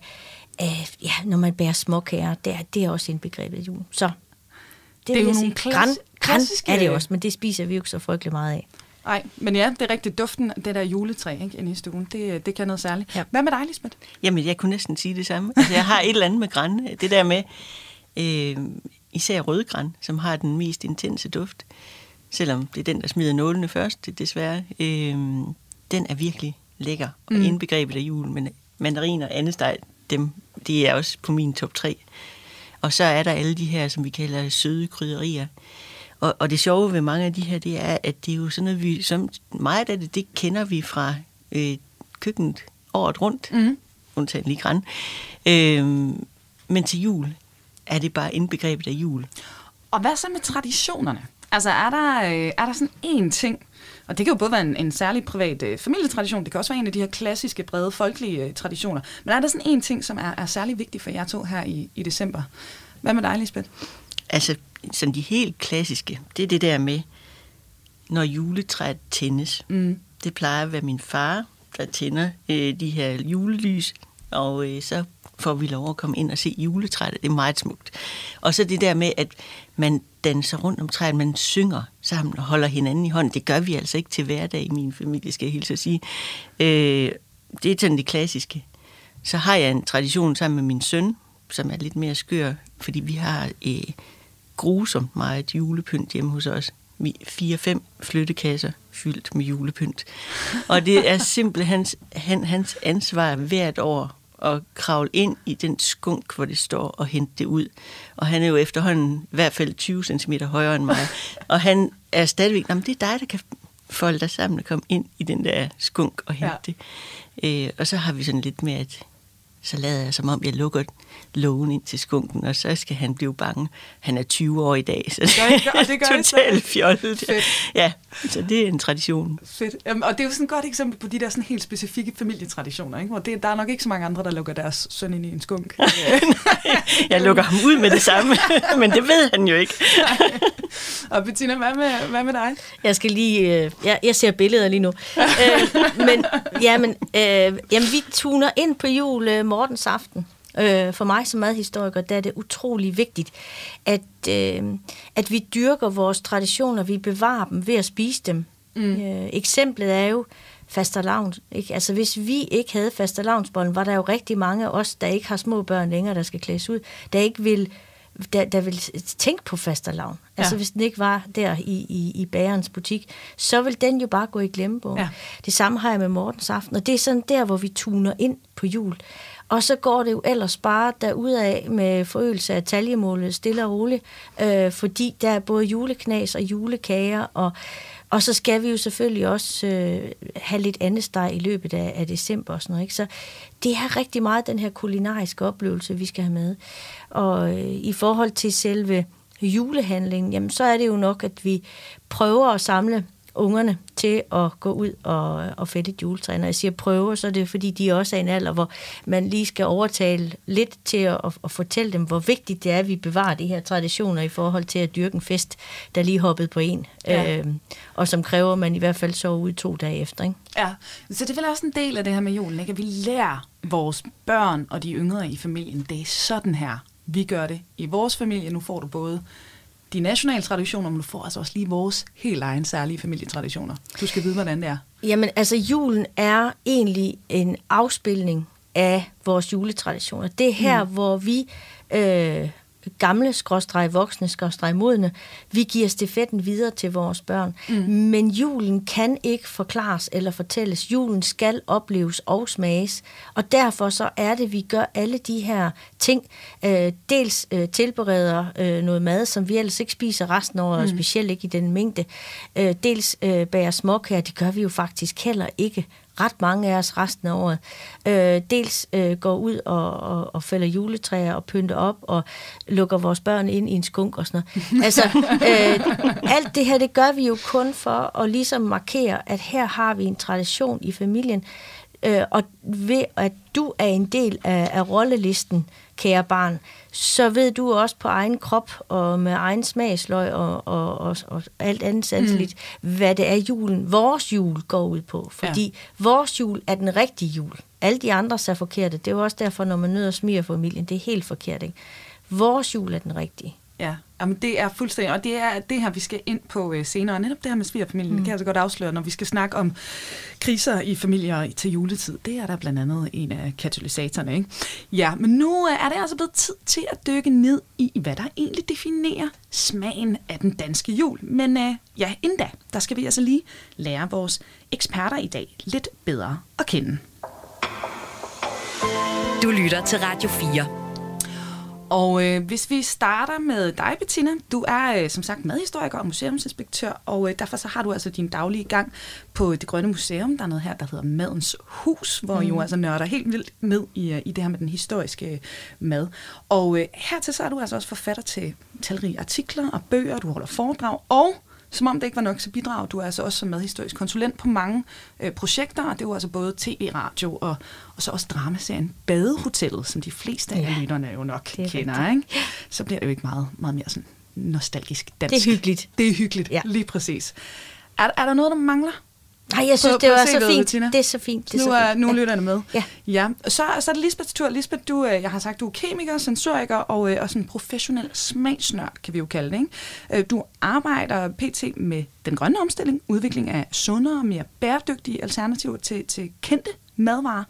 af ja, når man bærer småkager, det er, det er også indbegrebet jul. Så det, Det er jo nogle klass- Gran, gran klassiske- er det også, men det spiser vi jo ikke så frygtelig meget af. Nej, men ja, det er rigtigt. Duften af det der juletræ ikke, inde i stuen, det, det kan noget særligt. Ja. Hvad med dig, Lisbeth? Jamen, jeg kunne næsten sige det samme. Altså, jeg har et eller andet med græn. Det der med, øh, især rødgræn, som har den mest intense duft, selvom det er den, der smider nålene først, det, desværre, øh, den er virkelig lækker og Mm. indbegrebet af jul. Men mandariner og andesteg, dem, de er også på min top 3. Og så er der alle de her, som vi kalder søde krydderier. Og, og det sjove ved mange af de her, det er, at det er jo sådan noget, vi, som meget af det, det kender vi fra øh, køkkenet året rundt, mm. undtagen lige græn. Øh, men til jul er det bare indbegrebet af jul. Og hvad så med traditionerne? Altså, er der, øh, er der sådan en ting, og det kan jo både være en, en særlig privat øh, familietradition, det kan også være en af de her klassiske, brede, folkelige øh, traditioner, men er der sådan en ting, som er, er særlig vigtig for jer to her i, i december? Hvad med dig, Lisbeth? Altså, sådan de helt klassiske, det er det der med, når juletræet tændes. Mm. Det plejer at være min far, der tænder øh, de her julelys, og øh, så får vi lov at komme ind og se juletræet. Det er meget smukt. Og så det der med, at man danser rundt om træet, man synger sammen og holder hinanden i hånden. Det gør vi altså ikke til hverdag i min familie, skal jeg hilse at sige. Øh, det er sådan det klassiske. Så har jeg en tradition sammen med min søn, som er lidt mere skør, fordi vi har øh, grusomt meget julepynt hjemme hos os. Vi fire-fem flyttekasser fyldt med julepynt. Og det er simpelthen hans, han, hans ansvar hvert år at kravle ind i den skunk, hvor det står, og hente det ud. Og han er jo efterhånden i hvert fald 20 cm højere end mig. Og han er stadigvæk, jamen det er dig, der kan folde dig sammen og komme ind i den der skunk og hente ja. det. Øh, og så har vi sådan lidt med, at så lader jeg som om, jeg lukker lågen ind til skunken, og så skal han blive bange. Han er 20 år i dag, så det, gør- og det gør totalt fjollet. Fedt. Ja, så det er en tradition. Fedt. Jamen, og det er jo sådan et godt eksempel på de der sådan helt specifikke familietraditioner, ikke? hvor det, der er nok ikke så mange andre, der lukker deres søn ind i en skunk. Jeg lukker ham ud med det samme, men det ved han jo ikke. og Bettina, hvad med, hvad med dig? Jeg skal lige... Øh, jeg, jeg ser billeder lige nu. øh, men, jamen, øh, jamen, vi tuner ind på jul øh, morgens aften. Øh, for mig som madhistoriker, der er det utrolig vigtigt, at, øh, at vi dyrker vores traditioner, vi bevarer dem ved at spise dem. Mm. Øh, eksemplet er jo fastelavn. Ikke? Altså hvis vi ikke havde fastelavnsbollen, var der jo rigtig mange af os, der ikke har små børn længere, der skal klædes ud, der ikke vil der, der vil tænke på fastelavn. Ja. Altså hvis den ikke var der i, i, i bagerens butik, så vil den jo bare gå i glemmebogen. Ja. Det samme har jeg med Mortens Aften, og det er sådan der, hvor vi tuner ind på jul. Og så går det jo ellers bare derudad med forøgelse af taljemålet stille og roligt, øh, fordi der er både juleknas og julekager, og, og så skal vi jo selvfølgelig også øh, have lidt andet steg i løbet af, af december og sådan noget. Ikke? Så det er rigtig meget den her kulinariske oplevelse, vi skal have med. Og øh, i forhold til selve julehandlingen, jamen så er det jo nok, at vi prøver at samle ungerne til at gå ud og, og fælde et juletræ. Når jeg siger prøver, så er det fordi, de også er i en alder, hvor man lige skal overtale lidt til at, at, at fortælle dem, hvor vigtigt det er, at vi bevarer de her traditioner i forhold til at dyrke en fest, der lige hoppede på en, Ja. øh, og som kræver, at man i hvert fald sover ud to dage efter. Ikke? Ja, så det er vel også en del af det her med julen, ikke? at vi lærer vores børn og de yngre i familien, det er sådan her, vi gør det i vores familie. Nu får du både de nationale traditioner, men du får altså også lige vores helt egen særlige familietraditioner. Du skal vide, hvordan det er. Jamen, altså julen er egentlig en afspilning af vores juletraditioner. Det er her, mm. hvor vi øh, gamle, skråstreg voksne, skråstreg modne, vi giver stafetten videre til vores børn. Mm. Men julen kan ikke forklares eller fortælles. Julen skal opleves og smages. Og derfor så er det, vi gør alle de her ting. Øh, dels øh, tilbereder øh, noget mad, som vi ellers ikke spiser resten af året, mm. specielt ikke i den mængde. Øh, dels øh, bager småkager, det gør vi jo faktisk heller ikke ret mange af os resten af året. Øh, dels øh, går ud og, og, og fælder juletræer og pynter op og lukker vores børn ind i en skunk og sådan noget. Altså, øh, alt det her, det gør vi jo kun for at ligesom markere, at her har vi en tradition i familien, øh, og ved at du er en del af, af rollelisten, kære barn, så ved du også på egen krop og med egen smagsløg og, og, og, og alt andet sanseligt, mm. hvad det er julen, vores jul går ud på. Fordi ja. vores jul er den rigtige jul. Alle de andre er forkerte. Det er jo også derfor, når man nøder smiger familien, det er helt forkert. Ikke? Vores jul er den rigtige. Ja, Jamen, det er fuldstændig, og det er det her, vi skal ind på øh, senere. Netop det her med svigerfamilien, mm. det kan jeg så godt afsløre, når vi skal snakke om kriser i familier til juletid. Det er der blandt andet en af katalysatorerne, ikke? Ja, men nu øh, er det altså blevet tid til at dykke ned i, hvad der egentlig definerer smagen af den danske jul. Men øh, ja, inden da, der skal vi altså lige lære vores eksperter i dag lidt bedre at kende. Du lytter til Radio 4. Og øh, hvis vi starter med dig, Bettina. Du er øh, som sagt madhistoriker og museumsinspektør, og øh, derfor så har du altså din daglige gang på Det Grønne Museum. Der er noget her, der hedder Madens Hus, hvor mm. I jo altså nørder helt vildt ned i, øh, i det her med den historiske øh, mad. Og øh, hertil så er du altså også forfatter til talrige artikler og bøger, du holder foredrag, og som om det ikke var nok, så bidrager du altså også som madhistorisk konsulent på mange øh, projekter, og det er jo altså både tv, radio og, og så også dramaserien Badehotellet, som de fleste af Ja, lytterne jo nok er kender. Ikke? Så bliver det jo ikke meget, meget mere sådan nostalgisk dansk. Det er hyggeligt. Det er hyggeligt, ja. lige præcis. Er, er der noget, der mangler? Nej, jeg synes, På- det var så fint. Bettina. Det er så fint. Det er nu så er, nu er lytterne med. Ja. ja. Så, så er det Lisbeths tur. Lisbeth, du, øh, jeg har sagt, du er kemiker, sensoriker og, øh, og sådan professionel smagsnørd, kan vi jo kalde det. Ikke? Øh, Du arbejder pt. med den grønne omstilling, udvikling af sundere og mere bæredygtige alternativer til, til kendte madvarer.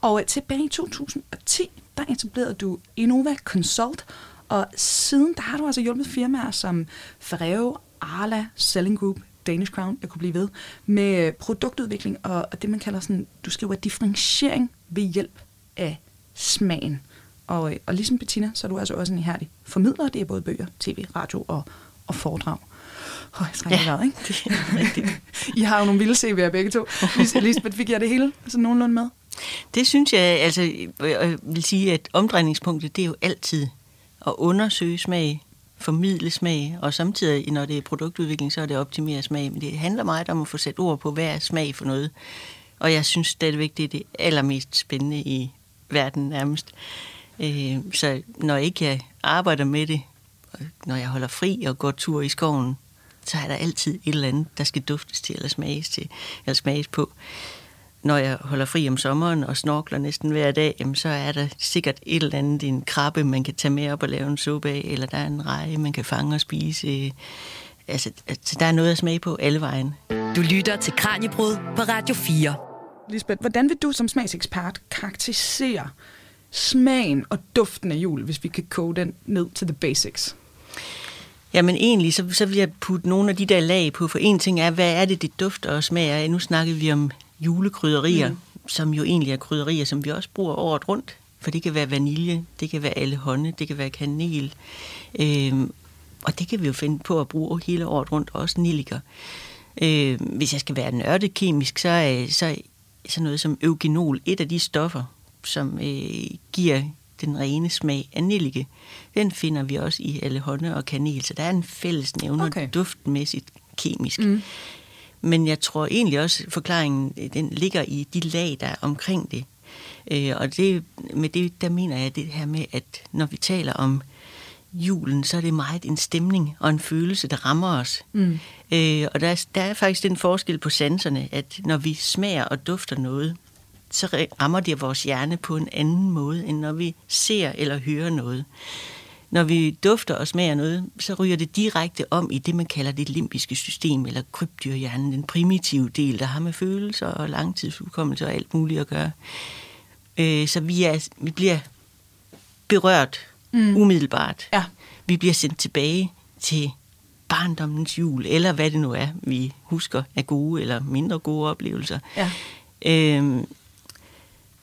Og tilbage i 2010, der etablerede du Innova Consult, og siden der har du altså hjulpet firmaer som Ferrero, Arla, Selling Group, Danish Crown, jeg kunne blive ved, med øh, produktudvikling og, og det, man kalder sådan, du skriver differentiering ved hjælp af smagen. Og, øh, og ligesom Bettina, så er du altså også en ihærdig formidler. Det er både bøger, tv, radio og, og foredrag. Åh, jeg trænger ja, ikke? I har jo nogle vilde CV'er begge to. Lis- Lisbeth, fik jeg det hele sådan nogenlunde med? Det synes jeg, altså, jeg vil sige, at omdrejningspunktet, det er jo altid at undersøge smag, formidle smag, og samtidig, når det er produktudvikling, så er det optimere smag. Men det handler meget om at få sat ord på, hvad er smag for noget. Og jeg synes stadigvæk, det er det allermest spændende i verden nærmest. Øh, så når ikke jeg arbejder med det, når jeg holder fri og går tur i skoven, så er der altid et eller andet, der skal duftes til eller smages, til, eller smages på. Når jeg holder fri om sommeren og snorkler næsten hver dag, jamen, så er der sikkert et eller andet, en krabbe, man kan tage med op og lave en suppe af, eller der er en reje, man kan fange og spise. Altså, altså der er noget at smage på alle vejen. Du lytter til Kranjebrud på Radio 4. Lisbeth, hvordan vil du som smagsekspert karakterisere smagen og duften af jul, hvis vi kan koge den ned til the basics? Jamen egentlig, så, så vil jeg putte nogle af de der lag på, for en ting er, hvad er det, det dufter og smager af? Nu snakkede vi om julekrydderier, mm. som jo egentlig er krydderier, som vi også bruger året rundt. For det kan være vanilje, det kan være alle hånde, det kan være kanel. Øhm, og det kan vi jo finde på at bruge hele året rundt, også nilliker. Øh, hvis jeg skal være nørdet kemisk, så er så, så noget som eugenol et af de stoffer, som øh, giver den rene smag af nellike. Den finder vi også i alle hånde og kanel, så der er en fælles nævner okay. duftmæssigt kemisk. Mm. Men jeg tror egentlig også, at forklaringen den ligger i de lag, der er omkring det. Øh, og det, med det, der mener jeg det her med, at når vi taler om julen, så er det meget en stemning og en følelse, der rammer os. Mm. Øh, og der, der er faktisk den forskel på sanserne, at når vi smager og dufter noget, så rammer det vores hjerne på en anden måde, end når vi ser eller hører noget. Når vi dufter og smager noget, så ryger det direkte om i det, man kalder det limbiske system, eller krybdyrhjernen, den primitive del, der har med følelser og langtidsudkommelse og alt muligt at gøre. Øh, så vi, er, vi bliver berørt mm. umiddelbart. Ja. Vi bliver sendt tilbage til barndommens jul, eller hvad det nu er, vi husker af gode eller mindre gode oplevelser. Ja. Øhm,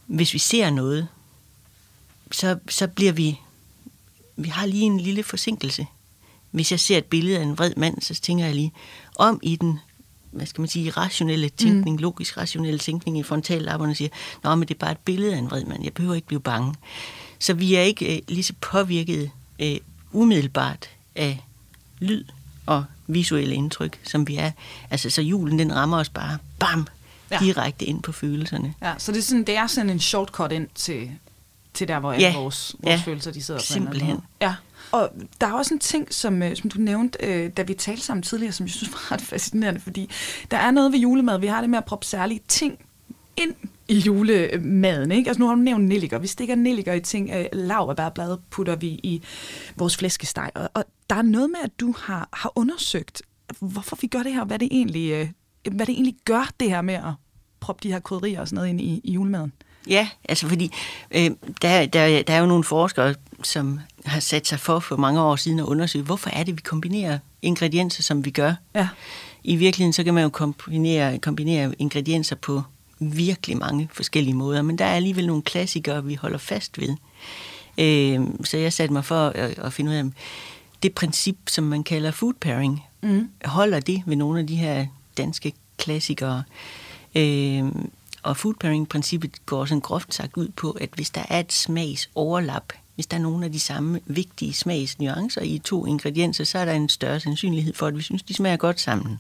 hvis vi ser noget, så, så bliver vi... Vi har lige en lille forsinkelse. Hvis jeg ser et billede af en vred mand, så tænker jeg lige om i den hvad skal man sige, rationelle tænkning, mm. logisk rationelle tænkning i frontallapperne siger, nå, men det er bare et billede af en vred mand, jeg behøver ikke blive bange. Så vi er ikke øh, lige så påvirket øh, umiddelbart af lyd og visuelle indtryk, som vi er. Altså, så julen, den rammer os bare, bam, ja. direkte ind på følelserne. Ja, så det er, sådan, det er sådan en shortcut ind til, til der, hvor ja. vores, vores ja. følelser de sidder. simpelthen. Ja. Og der er også en ting, som, øh, som du nævnte, øh, da vi talte sammen tidligere, som jeg synes var ret fascinerende, fordi der er noget ved julemad. Vi har det med at proppe særlige ting ind i julemaden. Ikke? Altså nu har du nævnt nelliker. Vi stikker nelliker i ting. Øh, putter vi i vores flæskesteg. Og, og der er noget med, at du har, har undersøgt, hvorfor vi gør det her, hvad det egentlig, øh, hvad det egentlig gør, det her med at proppe de her krydderier og sådan noget ind i, i julemaden. Ja, altså fordi øh, der, der, der er jo nogle forskere, som har sat sig for for mange år siden at undersøge, hvorfor er det, vi kombinerer ingredienser, som vi gør. Ja. I virkeligheden så kan man jo kombinere, kombinere ingredienser på virkelig mange forskellige måder, men der er alligevel nogle klassikere, vi holder fast ved. Øh, så jeg satte mig for at, at finde ud af, det princip, som man kalder food pairing, mm. holder det ved nogle af de her danske klassikere. Øh, og food pairing-princippet går sådan groft sagt ud på, at hvis der er et smagsoverlap, hvis der er nogle af de samme vigtige smagsnuancer i to ingredienser, så er der en større sandsynlighed for, at vi synes, de smager godt sammen.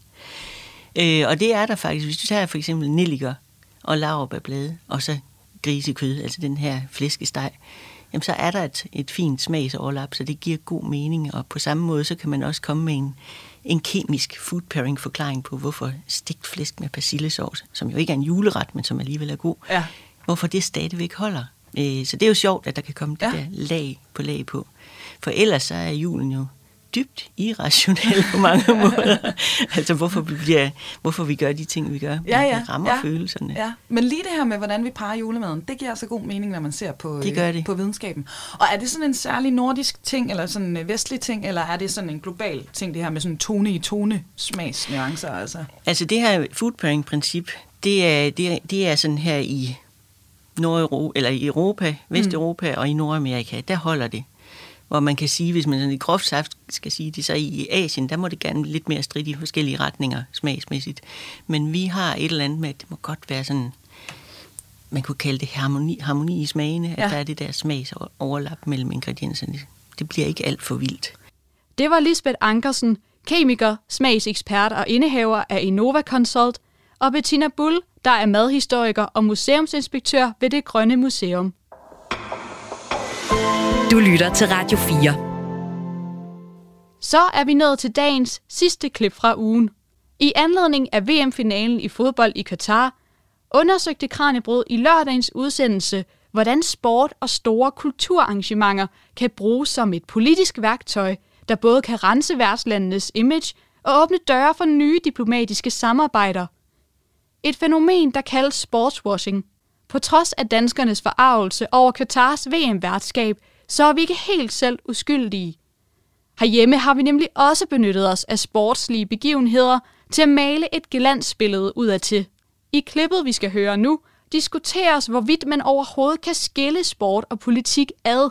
Øh, og det er der faktisk. Hvis du tager for eksempel nelliker og laverbærblade, og så grisekød, altså den her flæskesteg, jamen så er der et, et fint smagsoverlap, så det giver god mening. Og på samme måde, så kan man også komme med en, en kemisk food pairing forklaring på, hvorfor stegt flæsk med persillesauce, som jo ikke er en juleret, men som alligevel er god, ja. hvorfor det stadigvæk holder. Øh, så det er jo sjovt, at der kan komme ja. det der lag på lag på. For ellers så er julen jo dybt irrationel på mange måder. altså hvorfor vi, bliver, hvorfor vi gør de ting, vi gør. Ja, ja. Det rammer ja. følelserne. Ja. Men lige det her med, hvordan vi parer julemaden, det giver altså god mening, når man ser på, det gør det. på videnskaben. Og er det sådan en særlig nordisk ting, eller sådan en vestlig ting, eller er det sådan en global ting, det her med sådan tone i tone smagsnuancer? Altså, altså det her food pairing-princip, det er, det, er, det er sådan her i Nordeuropa, eller i Europa, Vesteuropa mm. og i Nordamerika, der holder det hvor man kan sige, hvis man sådan i groft saft skal sige det, så i Asien, der må det gerne lidt mere stridt i forskellige retninger smagsmæssigt. Men vi har et eller andet med, at det må godt være sådan man kunne kalde det harmoni, harmoni i smagene, ja. At der er det der smagsoverlap mellem ingredienserne. Det bliver ikke alt for vildt. Det var Lisbeth Ankersen, kemiker, smagsekspert og indehaver af Innova Consult, og Bettina Bull, der er madhistoriker og museumsinspektør ved det Grønne Museum. Du lytter til Radio 4. Så er vi nået til dagens sidste klip fra ugen. I anledning af VM-finalen i fodbold i Katar, undersøgte Kranjebrød i lørdagens udsendelse, hvordan sport og store kulturarrangementer kan bruges som et politisk værktøj, der både kan rense værtslandenes image og åbne døre for nye diplomatiske samarbejder. Et fænomen, der kaldes sportswashing. På trods af danskernes forarvelse over Katars VM-værtskab, så er vi ikke helt selv uskyldige. Herhjemme har vi nemlig også benyttet os af sportslige begivenheder til at male et glansbillede ud af til. I klippet, vi skal høre nu, diskuteres, hvorvidt man overhovedet kan skille sport og politik ad.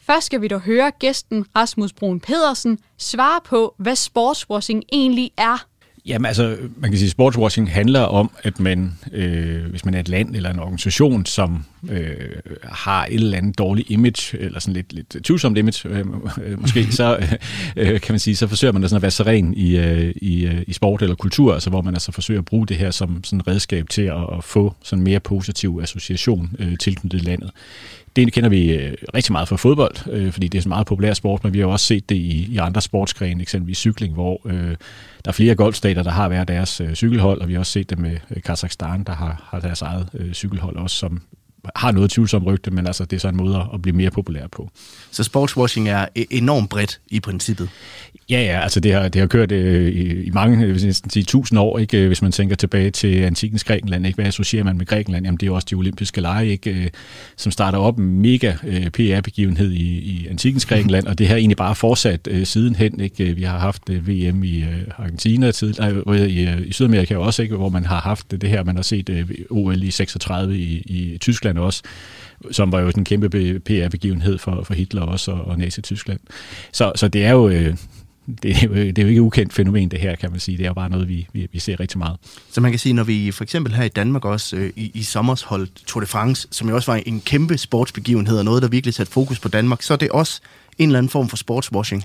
Først skal vi dog høre gæsten Rasmus Brun Pedersen svare på, hvad sportswashing egentlig er. Jamen altså, man kan sige, at sportswashing handler om, at man, øh, hvis man er et land eller en organisation, som øh, har et eller andet dårligt image, eller sådan lidt, lidt tvivlsomt image, øh, øh, måske, så øh, kan man sige, så forsøger man da sådan at være så ren i, øh, i, øh, i sport eller kultur, altså hvor man altså forsøger at bruge det her som sådan redskab til at, at få sådan mere positiv association øh, tilknyttet landet. Det kender vi øh, rigtig meget fra fodbold, øh, fordi det er så meget populær sport, men vi har jo også set det i, i andre sportsgrene, eksempelvis cykling, hvor øh, der er flere golfstater, der har hver deres øh, cykelhold, og vi har også set det med øh, Kazakhstan, der har, har deres eget øh, cykelhold også, som har noget tvivlsomt rygte, men altså det er så en måde at blive mere populær på. Så sportswashing er e- enormt bredt i princippet. Ja, ja, altså det har, det har kørt øh, i, i mange, vil næsten sige tusind år, ikke? Øh, hvis man tænker tilbage til antikens Grækenland. Ikke? Hvad associerer man med Grækenland? Jamen det er jo også de olympiske lege, ikke? Øh, som starter op en mega øh, PR-begivenhed i, i antikens Grækenland, og det har egentlig bare fortsat øh, sidenhen. Ikke? Vi har haft øh, VM i øh, Argentina, tid, øh, i, øh, i Sydamerika også, ikke? hvor man har haft det her, man har set øh, OL i 36 i, i Tyskland også, som var jo en kæmpe PR-begivenhed for, for Hitler også og, og Nazi-Tyskland. Så, så det er jo... Øh, det er, jo, det er jo ikke ukendt fænomen, det her, kan man sige. Det er jo bare noget, vi, vi, vi ser rigtig meget. Så man kan sige, når vi for eksempel her i Danmark også øh, i, i sommers holdt Tour de France, som jo også var en kæmpe sportsbegivenhed og noget, der virkelig satte fokus på Danmark, så er det også en eller anden form for sportswashing.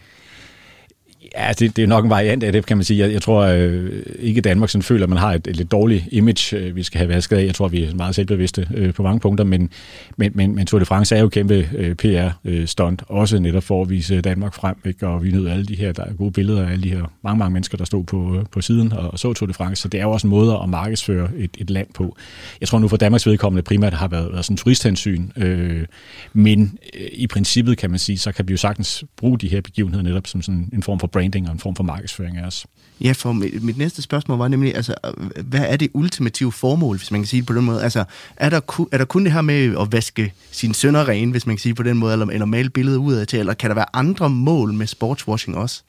Ja, det, det er nok en variant af det, kan man sige. Jeg, jeg tror øh, ikke, Danmark sådan føler, at man har et, et lidt dårligt image, øh, vi skal have vasket af. Jeg tror, vi er meget selvbevidste øh, på mange punkter, men, men, men, men Tour de France er jo kæmpe øh, PR-stunt, øh, også netop for at vise Danmark frem, ikke? og vi nyder alle de her, der er gode billeder af alle de her mange, mange mennesker, der stod på, øh, på siden og, og så Tour de France, så det er jo også en måde at markedsføre et, et land på. Jeg tror nu for Danmarks vedkommende primært har været, været sådan turisthensyn, øh, men øh, i princippet kan man sige, så kan vi jo sagtens bruge de her begivenheder netop som sådan en form for branding og en form for markedsføring af os. Ja, for mit, mit næste spørgsmål var nemlig, altså, hvad er det ultimative formål, hvis man kan sige det på den måde? Altså, er der, ku, er der kun det her med at vaske sine sønner rene, hvis man kan sige på den måde, eller, eller male billedet ud af til, eller kan der være andre mål med sportswashing også?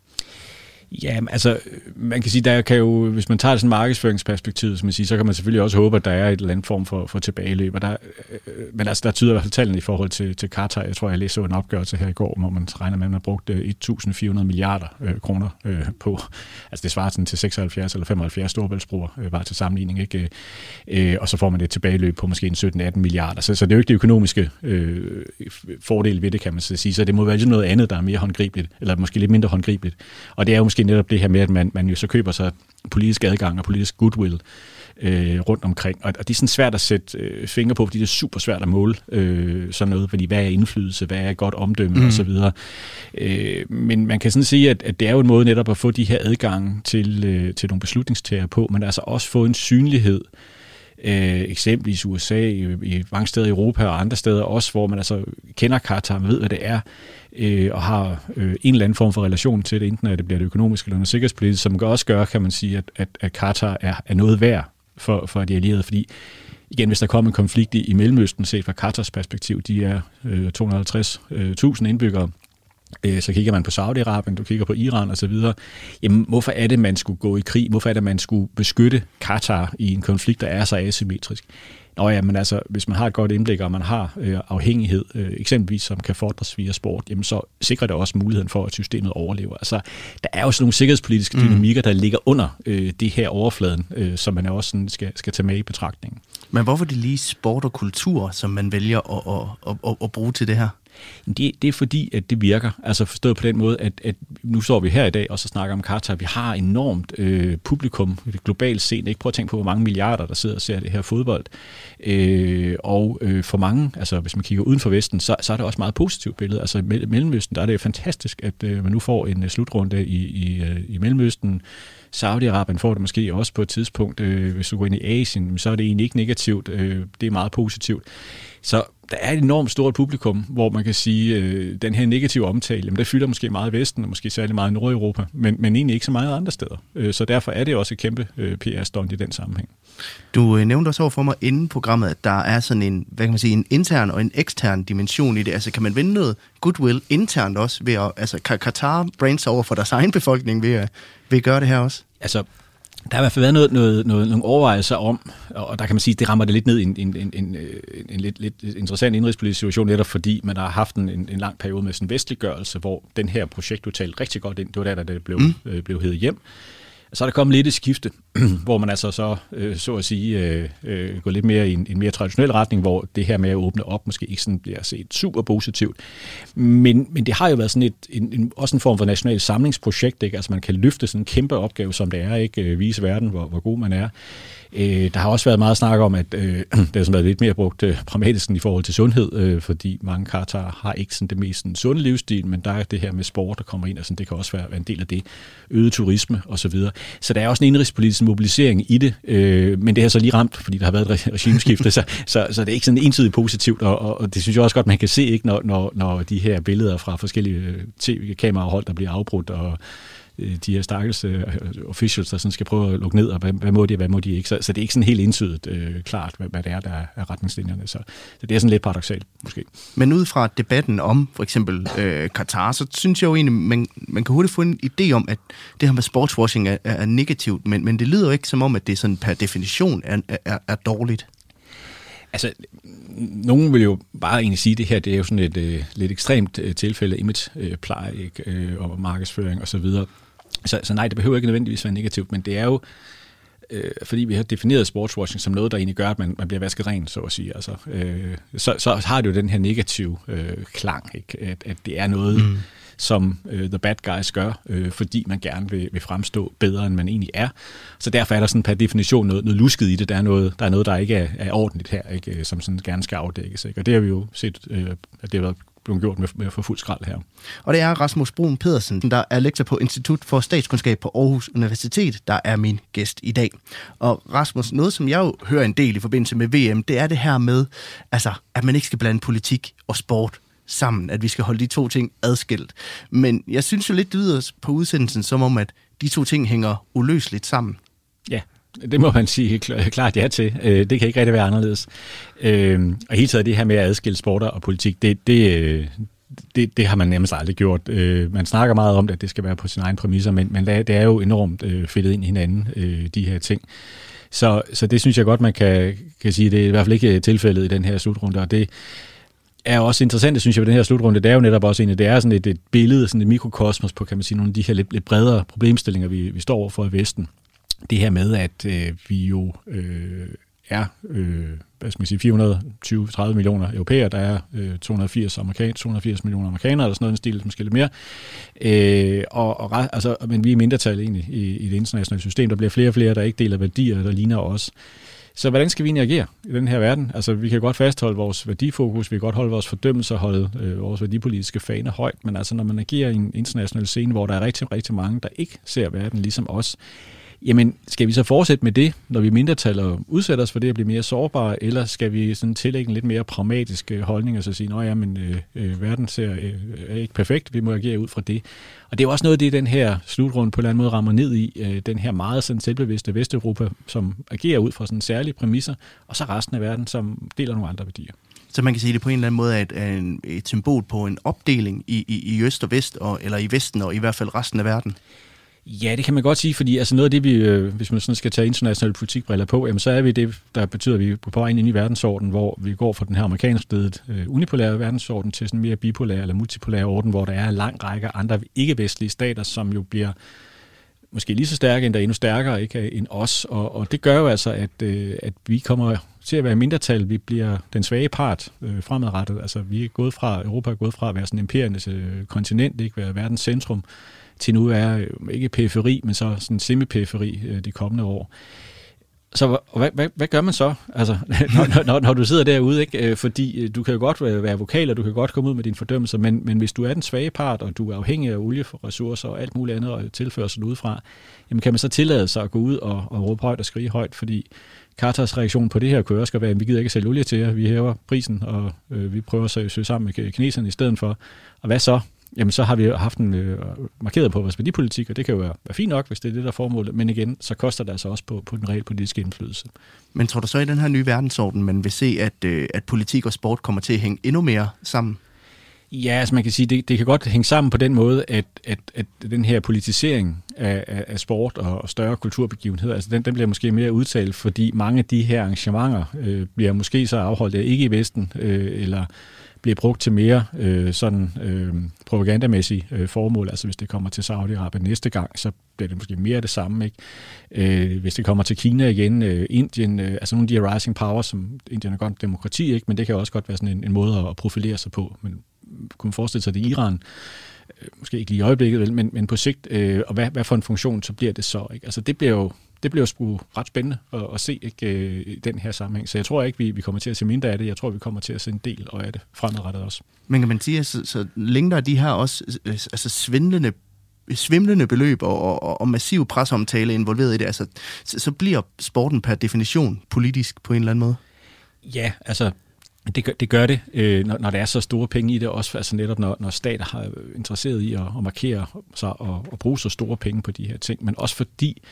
Ja, altså, man kan sige, der kan jo, hvis man tager det sådan markedsføringsperspektiv, som man siger, så kan man selvfølgelig også håbe, at der er et eller andet form for, for tilbageløb. Og der, øh, men altså, der tyder i hvert fald tallene i forhold til, til Qatar. Jeg tror, jeg læste en opgørelse her i går, hvor man regner med, at man har brugt øh, 1.400 milliarder øh, kroner øh, på, altså det svarer sådan til 76 eller 75 storbæltsbroer, øh, bare til sammenligning, ikke? Øh, og så får man et tilbageløb på måske 17-18 milliarder. Så, så det er jo ikke det økonomiske øh, fordel ved det, kan man så sige. Så det må være noget andet, der er mere håndgribeligt, eller måske lidt mindre håndgribeligt. Og det er jo måske netop det her med, at man, man jo så køber sig politisk adgang og politisk goodwill øh, rundt omkring. Og, og det er sådan svært at sætte øh, fingre på, fordi det er super svært at måle øh, sådan noget, fordi hvad er indflydelse, hvad er godt omdømme mm. osv. Øh, men man kan sådan sige, at, at det er jo en måde netop at få de her adgang til, øh, til nogle beslutningstager på, men altså også få en synlighed, øh, eksempelvis USA, i, i mange steder i Europa og andre steder også, hvor man altså kender Katar, man ved, hvad det er, øh, og har øh, en eller anden form for relation til det, enten at det bliver det økonomiske eller noget sikkerhedspolitisk, som også gør, kan man sige, at, at, at Katar er, er noget værd for, for de allierede, fordi igen, hvis der kommer en konflikt i, i Mellemøsten, set fra Katars perspektiv, de er øh, 250.000 indbyggere, øh, så kigger man på Saudi-Arabien, du kigger på Iran osv., jamen hvorfor er det, man skulle gå i krig? Hvorfor er det, man skulle beskytte Katar i en konflikt, der er så asymmetrisk? Nå ja, men altså, hvis man har et godt indblik, og man har øh, afhængighed, øh, eksempelvis som kan fordres via sport, jamen så sikrer det også muligheden for, at systemet overlever. Altså, der er jo sådan nogle sikkerhedspolitiske mm. dynamikker, der ligger under øh, det her overfladen, øh, som man også sådan skal, skal tage med i betragtningen. Men hvorfor det lige sport og kultur, som man vælger at, at, at, at bruge til det her? Det, det er fordi, at det virker. Altså forstået på den måde, at, at nu står vi her i dag og så snakker om Katar. Vi har enormt øh, publikum globalt set. Ikke? Prøv at tænke på, hvor mange milliarder, der sidder og ser det her fodbold. Øh, og øh, for mange, altså hvis man kigger uden for Vesten, så, så er det også meget positivt billede. Altså i Mellemøsten, der er det fantastisk, at øh, man nu får en øh, slutrunde i, i, øh, i Mellemøsten. Saudi-Arabien får det måske også på et tidspunkt. Øh, hvis du går ind i Asien, så er det egentlig ikke negativt. Øh, det er meget positivt. Så der er et enormt stort publikum, hvor man kan sige, øh, den her negative omtale, jamen, der fylder måske meget i Vesten, og måske særlig meget i Nordeuropa, men, men egentlig ikke så meget andre steder. Øh, så derfor er det også et kæmpe øh, PR-stunt i den sammenhæng. Du øh, nævnte også over for mig inden programmet, at der er sådan en, hvad kan man sige, en intern og en ekstern dimension i det. Altså kan man vinde noget goodwill internt også ved at, altså Qatar brands over for deres egen befolkning ved at, ved at gøre det her også? Altså, der har i hvert fald været noget, noget, noget, nogle overvejelser om, og der kan man sige, det rammer det lidt ned i en, en, en, en, en lidt, lidt interessant indrigspolitisk situation, netop fordi man har haft en, en lang periode med sådan vestliggørelse, hvor den her projekt du talte rigtig godt ind. Det var der, da det blev, mm. øh, blev hævet hjem. Så er der kommet lidt et skifte, hvor man altså så, øh, så at sige, øh, øh, går lidt mere i en, en mere traditionel retning, hvor det her med at åbne op måske ikke sådan bliver set super positivt. Men, men det har jo været sådan et, en, en, også en form for national samlingsprojekt, ikke? altså man kan løfte sådan en kæmpe opgave, som det er, ikke øh, vise verden, hvor, hvor god man er. Øh, der har også været meget snak om, at øh, det har været lidt mere brugt øh, pragmatisk i forhold til sundhed, øh, fordi mange Katar har ikke sådan det mest sådan, sunde livsstil, men der er det her med sport, der kommer ind, og sådan, det kan også være, være en del af det. Øget turisme osv. Så, videre. så der er også en indrigspolitisk mobilisering i det, øh, men det har så lige ramt, fordi der har været et regimeskifte, så, så, så det er ikke sådan ensidigt positivt, og, og, og det synes jeg også godt, man kan se, ikke, når, når, når de her billeder fra forskellige øh, tv-kamerahold, der bliver afbrudt, og de her stakkels uh, officials, der sådan skal prøve at lukke ned, og hvad, hvad må de, og hvad må de ikke. Så, så det er ikke sådan helt indsydet uh, klart, hvad, hvad det er, der er retningslinjerne. Så, så det er sådan lidt paradoxalt, måske. Men ud fra debatten om for eksempel uh, Katar, så synes jeg jo egentlig, man, man kan hurtigt få en idé om, at det her med sportswashing er, er negativt, men, men det lyder jo ikke som om, at det sådan per definition er, er, er dårligt. Altså, nogen vil jo bare egentlig sige, at det her det er jo sådan et uh, lidt ekstremt uh, tilfælde image-pleje uh, uh, og markedsføring osv. Og så, så nej, det behøver ikke nødvendigvis være negativt, men det er jo, øh, fordi vi har defineret sportswashing som noget, der egentlig gør, at man, man bliver vasket ren, så at sige. Altså, øh, så, så har det jo den her negative øh, klang, ikke? At, at det er noget, mm. som øh, the bad guys gør, øh, fordi man gerne vil, vil fremstå bedre, end man egentlig er. Så derfor er der sådan per definition noget, noget lusket i det. Der er noget, der er noget, der ikke er, er ordentligt her, ikke? som sådan gerne skal afdækkes. Ikke? Og det har vi jo set, øh, at det har været blevet gjort med, med få fuld skrald her. Og det er Rasmus Brun Pedersen, der er lektor på Institut for Statskundskab på Aarhus Universitet, der er min gæst i dag. Og Rasmus, noget som jeg jo hører en del i forbindelse med VM, det er det her med, altså, at man ikke skal blande politik og sport sammen, at vi skal holde de to ting adskilt. Men jeg synes jo lidt, det lyder på udsendelsen som om, at de to ting hænger uløseligt sammen. Ja, det må man sige klart ja til. Øh, det kan ikke rigtig være anderledes. Øhm, og hele tiden det her med at adskille sporter og politik, det, det, øh, det, det har man nærmest aldrig gjort. Øh, man snakker meget om det, at det skal være på sin egen præmisser, men, men det er jo enormt fedtet ind i hinanden, de her ting. Så, så det synes jeg godt, man kan, kan sige, det er i hvert fald ikke tilfældet i den her slutrunde, og det er også interessant, det synes jeg, ved den her slutrunde, det er jo netop også en, det er sådan et, et billede, sådan et mikrokosmos på, kan man sige, nogle af de her lidt, lidt bredere problemstillinger, vi, vi står overfor i Vesten det her med, at øh, vi jo øh, er øh, hvad skal man sige, 420-30 millioner europæer, der er øh, 280, amerikan, 280 millioner amerikanere, eller sådan noget en stil, måske lidt mere. Øh, og, og, altså, men vi er mindretal egentlig i, i det internationale system. Der bliver flere og flere, der ikke deler værdier, der ligner os. Så hvordan skal vi egentlig agere i den her verden? Altså, vi kan godt fastholde vores værdifokus, vi kan godt holde vores fordømmelse og holde øh, vores værdipolitiske fane højt, men altså, når man agerer i en international scene, hvor der er rigtig, rigtig mange, der ikke ser verden ligesom os, Jamen, skal vi så fortsætte med det, når vi mindretal og udsætter os for det at blive mere sårbare, eller skal vi sådan tillægge en lidt mere pragmatisk øh, holdning og så sige, at men, øh, øh, verden ser, øh, er ikke perfekt, vi må agere ud fra det. Og det er jo også noget det, den her slutrunde på en eller anden måde rammer ned i, øh, den her meget sådan selvbevidste Vesteuropa, som agerer ud fra sådan særlige præmisser, og så resten af verden, som deler nogle andre værdier. Så man kan sige, det på en eller anden måde er et, et symbol på en opdeling i, i, i øst og vest, og, eller i vesten og i hvert fald resten af verden. Ja, det kan man godt sige, fordi altså noget af det, vi, øh, hvis man sådan skal tage internationale politikbriller på, jamen, så er vi det, der betyder, at vi er på vej ind i en ny verdensorden, hvor vi går fra den her amerikansk stedet øh, unipolære verdensorden til sådan en mere bipolær eller multipolær orden, hvor der er en lang række andre ikke-vestlige stater, som jo bliver måske lige så stærke, endda endnu stærkere ikke, øh, end os. Og, og det gør jo altså, at, øh, at vi kommer til at være mindretal. Vi bliver den svage part øh, fremadrettet. Altså, vi er gået fra, Europa er gået fra at være sådan en imperiernes øh, kontinent, ikke være verdens centrum, til nu er øh, ikke periferi, men så sådan semi-periferi øh, de kommende år. Så hvad, hvad, hvad gør man så, altså, når, når, når du sidder derude? Ikke? Øh, fordi øh, du kan jo godt være vokal, og du kan godt komme ud med dine fordømmelser, men, men hvis du er den svage part, og du er afhængig af olieressourcer og alt muligt andet og tilførsel udefra, jamen kan man så tillade sig at gå ud og, og råbe højt og skrige højt, fordi Katars reaktion på det her kunne også være, at vi gider ikke sælge olie til jer, vi hæver prisen, og øh, vi prøver at søge sammen med kineserne i stedet for. Og hvad så? Jamen så har vi haft en øh, markeret på vores værdipolitik, og det kan jo være, være fint nok, hvis det er det, der er formålet, men igen, så koster det altså også på, på den reelle politiske indflydelse. Men tror du så i den her nye verdensorden, man vil se, at, øh, at politik og sport kommer til at hænge endnu mere sammen? Ja, altså man kan sige, det, det kan godt hænge sammen på den måde, at, at, at den her politisering af, af, sport og større kulturbegivenheder, altså den, den bliver måske mere udtalt, fordi mange af de her arrangementer øh, bliver måske så afholdt af ikke i Vesten, øh, eller bliver brugt til mere øh, sådan øh, propagandamæssige øh, formål. Altså hvis det kommer til Saudi-Arabien næste gang, så bliver det måske mere det samme. Ikke? Øh, hvis det kommer til Kina igen, øh, Indien, øh, altså nogle af de her rising powers, som Indien er godt demokrati, ikke? men det kan også godt være sådan en, en måde at profilere sig på. Men kunne man forestille sig, at det er Iran, øh, måske ikke lige i øjeblikket, vel, men, men på sigt, øh, og hvad, hvad for en funktion så bliver det så? Ikke? Altså det bliver jo det bliver sgu ret spændende at, at se ikke, øh, i den her sammenhæng. Så jeg tror ikke, vi, vi kommer til at se mindre af det. Jeg tror, vi kommer til at se en del af det fremadrettet også. Men kan man sige, at så, så længe der er de her også øh, altså svindlende svimlende beløb og, og, og massiv presseomtale involveret i det, altså, så, så bliver sporten per definition politisk på en eller anden måde? Ja, altså det gør det, gør det øh, når, når der er så store penge i det, også altså netop når, når stater har interesseret i at, at markere sig og, og bruge så store penge på de her ting, men også fordi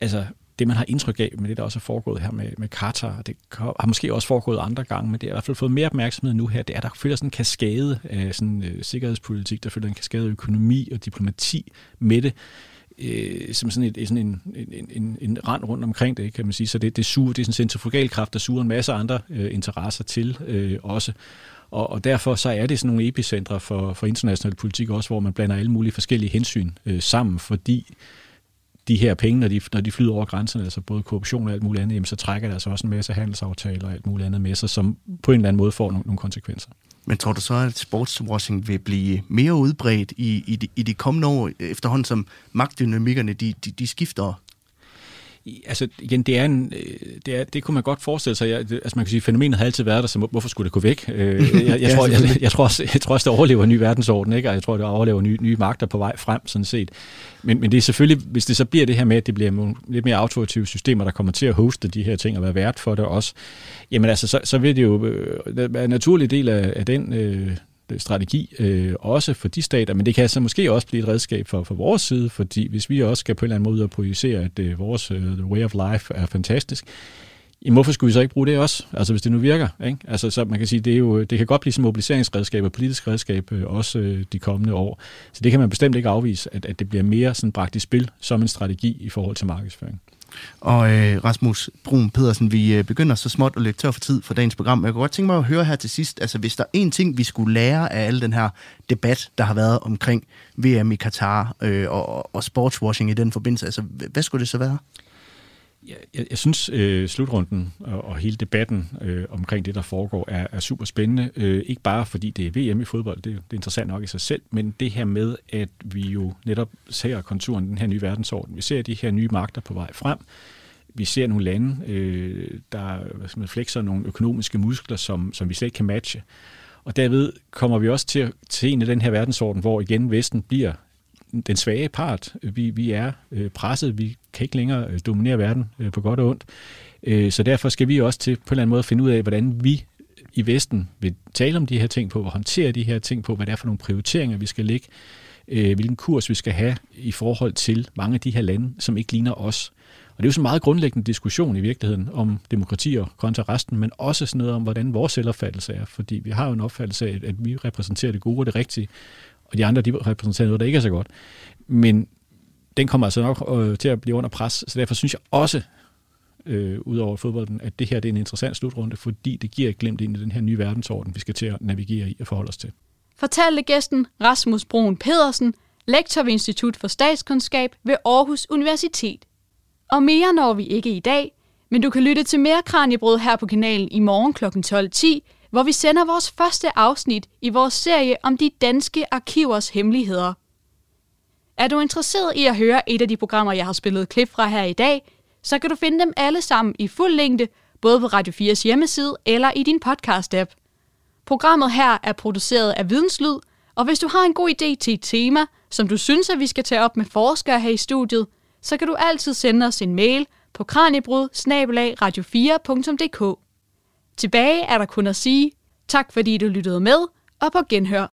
altså, det, man har indtryk af med det, der også er foregået her med, med Katar, det har måske også foregået andre gange, men det har i hvert fald fået mere opmærksomhed nu her, det er, at der følger sådan en kaskade af sådan, øh, sikkerhedspolitik, der følger en kaskade af økonomi og diplomati med det, øh, som sådan, et, sådan en, en, en, en rand rundt omkring det, kan man sige. Så det, det, suger, det er sådan en centrifugalkraft, der suger en masse andre øh, interesser til øh, også. Og, og derfor så er det sådan nogle epicentre for, for international politik også, hvor man blander alle mulige forskellige hensyn øh, sammen, fordi de her penge, når de, når de flyder over grænserne, altså både korruption og alt muligt andet, jamen, så trækker det altså også en masse handelsaftaler og alt muligt andet med sig, som på en eller anden måde får nogle, nogle konsekvenser. Men tror du så, at sportswashing vil blive mere udbredt i, i, de, i de kommende år, efterhånden som magtdynamikkerne de, de, de skifter Altså igen, det er en, øh, det, er, det kunne man godt forestille sig. Jeg, altså man kan sige, fænomenet har altid været der, så hvorfor skulle det gå væk? Øh, jeg, jeg, tror, jeg, jeg, tror også, jeg tror også, det overlever en ny verdensorden, ikke? og jeg tror, det overlever nye, nye magter på vej frem, sådan set. Men, men det er selvfølgelig, hvis det så bliver det her med, at det bliver lidt mere autoritative systemer, der kommer til at hoste de her ting og være vært for det også, jamen altså, så, så vil det jo øh, være en naturlig del af, af den... Øh, Øh, strategi, øh, også for de stater, men det kan altså måske også blive et redskab for, for vores side, fordi hvis vi også skal på en eller anden måde ud og projicere, at øh, vores øh, the way of life er fantastisk, jamen, hvorfor skulle vi så ikke bruge det også? Altså hvis det nu virker, ikke? Altså så man kan sige, det, er jo, det kan godt blive som mobiliseringsredskab og politisk redskab øh, også øh, de kommende år. Så det kan man bestemt ikke afvise, at, at det bliver mere sådan bragt i spil som en strategi i forhold til markedsføring. Og øh, Rasmus Brun Pedersen, vi øh, begynder så småt at løbe tør for tid for dagens program. Jeg kunne godt tænke mig at høre her til sidst, altså hvis der er en ting, vi skulle lære af al den her debat, der har været omkring VM i Katar øh, og, og sportswashing i den forbindelse, altså hvad skulle det så være? Jeg, jeg synes, øh, slutrunden og, og hele debatten øh, omkring det, der foregår, er, er super spændende. Øh, ikke bare fordi det er VM i fodbold, det, det er interessant nok i sig selv, men det her med, at vi jo netop ser konturen den her nye verdensorden. Vi ser de her nye magter på vej frem. Vi ser nogle lande, øh, der hvad flexer nogle økonomiske muskler, som, som vi slet ikke kan matche. Og derved kommer vi også til, til en af den her verdensorden, hvor igen Vesten bliver den svage part. Vi, vi er øh, presset, vi kan ikke længere øh, dominere verden øh, på godt og ondt. Øh, så derfor skal vi også til på en eller anden måde finde ud af, hvordan vi i Vesten vil tale om de her ting på, og håndtere de her ting på, hvad det er for nogle prioriteringer, vi skal lægge, øh, hvilken kurs vi skal have i forhold til mange af de her lande, som ikke ligner os. Og det er jo sådan en meget grundlæggende diskussion i virkeligheden om demokratier kontra resten, men også sådan noget om, hvordan vores selvopfattelse er. Fordi vi har jo en opfattelse af, at vi repræsenterer det gode og det rigtige, og de andre de repræsenterer noget, der ikke er så godt. Men den kommer altså nok øh, til at blive under pres. Så derfor synes jeg også, øh, ud over fodbolden, at det her det er en interessant slutrunde, fordi det giver et glimt ind i den her nye verdensorden, vi skal til at navigere i og forholde os til. Fortalte gæsten Rasmus Broen Pedersen, lektor ved Institut for Statskundskab ved Aarhus Universitet. Og mere når vi ikke i dag, men du kan lytte til mere Kranjebrød her på kanalen i morgen kl. 12.10, hvor vi sender vores første afsnit i vores serie om de danske arkivers hemmeligheder. Er du interesseret i at høre et af de programmer, jeg har spillet klip fra her i dag, så kan du finde dem alle sammen i fuld længde, både på Radio 4's hjemmeside eller i din podcast-app. Programmet her er produceret af Videnslyd, og hvis du har en god idé til et tema, som du synes, at vi skal tage op med forskere her i studiet, så kan du altid sende os en mail på kranjebrud radio4.dk. Tilbage er der kun at sige tak, fordi du lyttede med, og på genhør.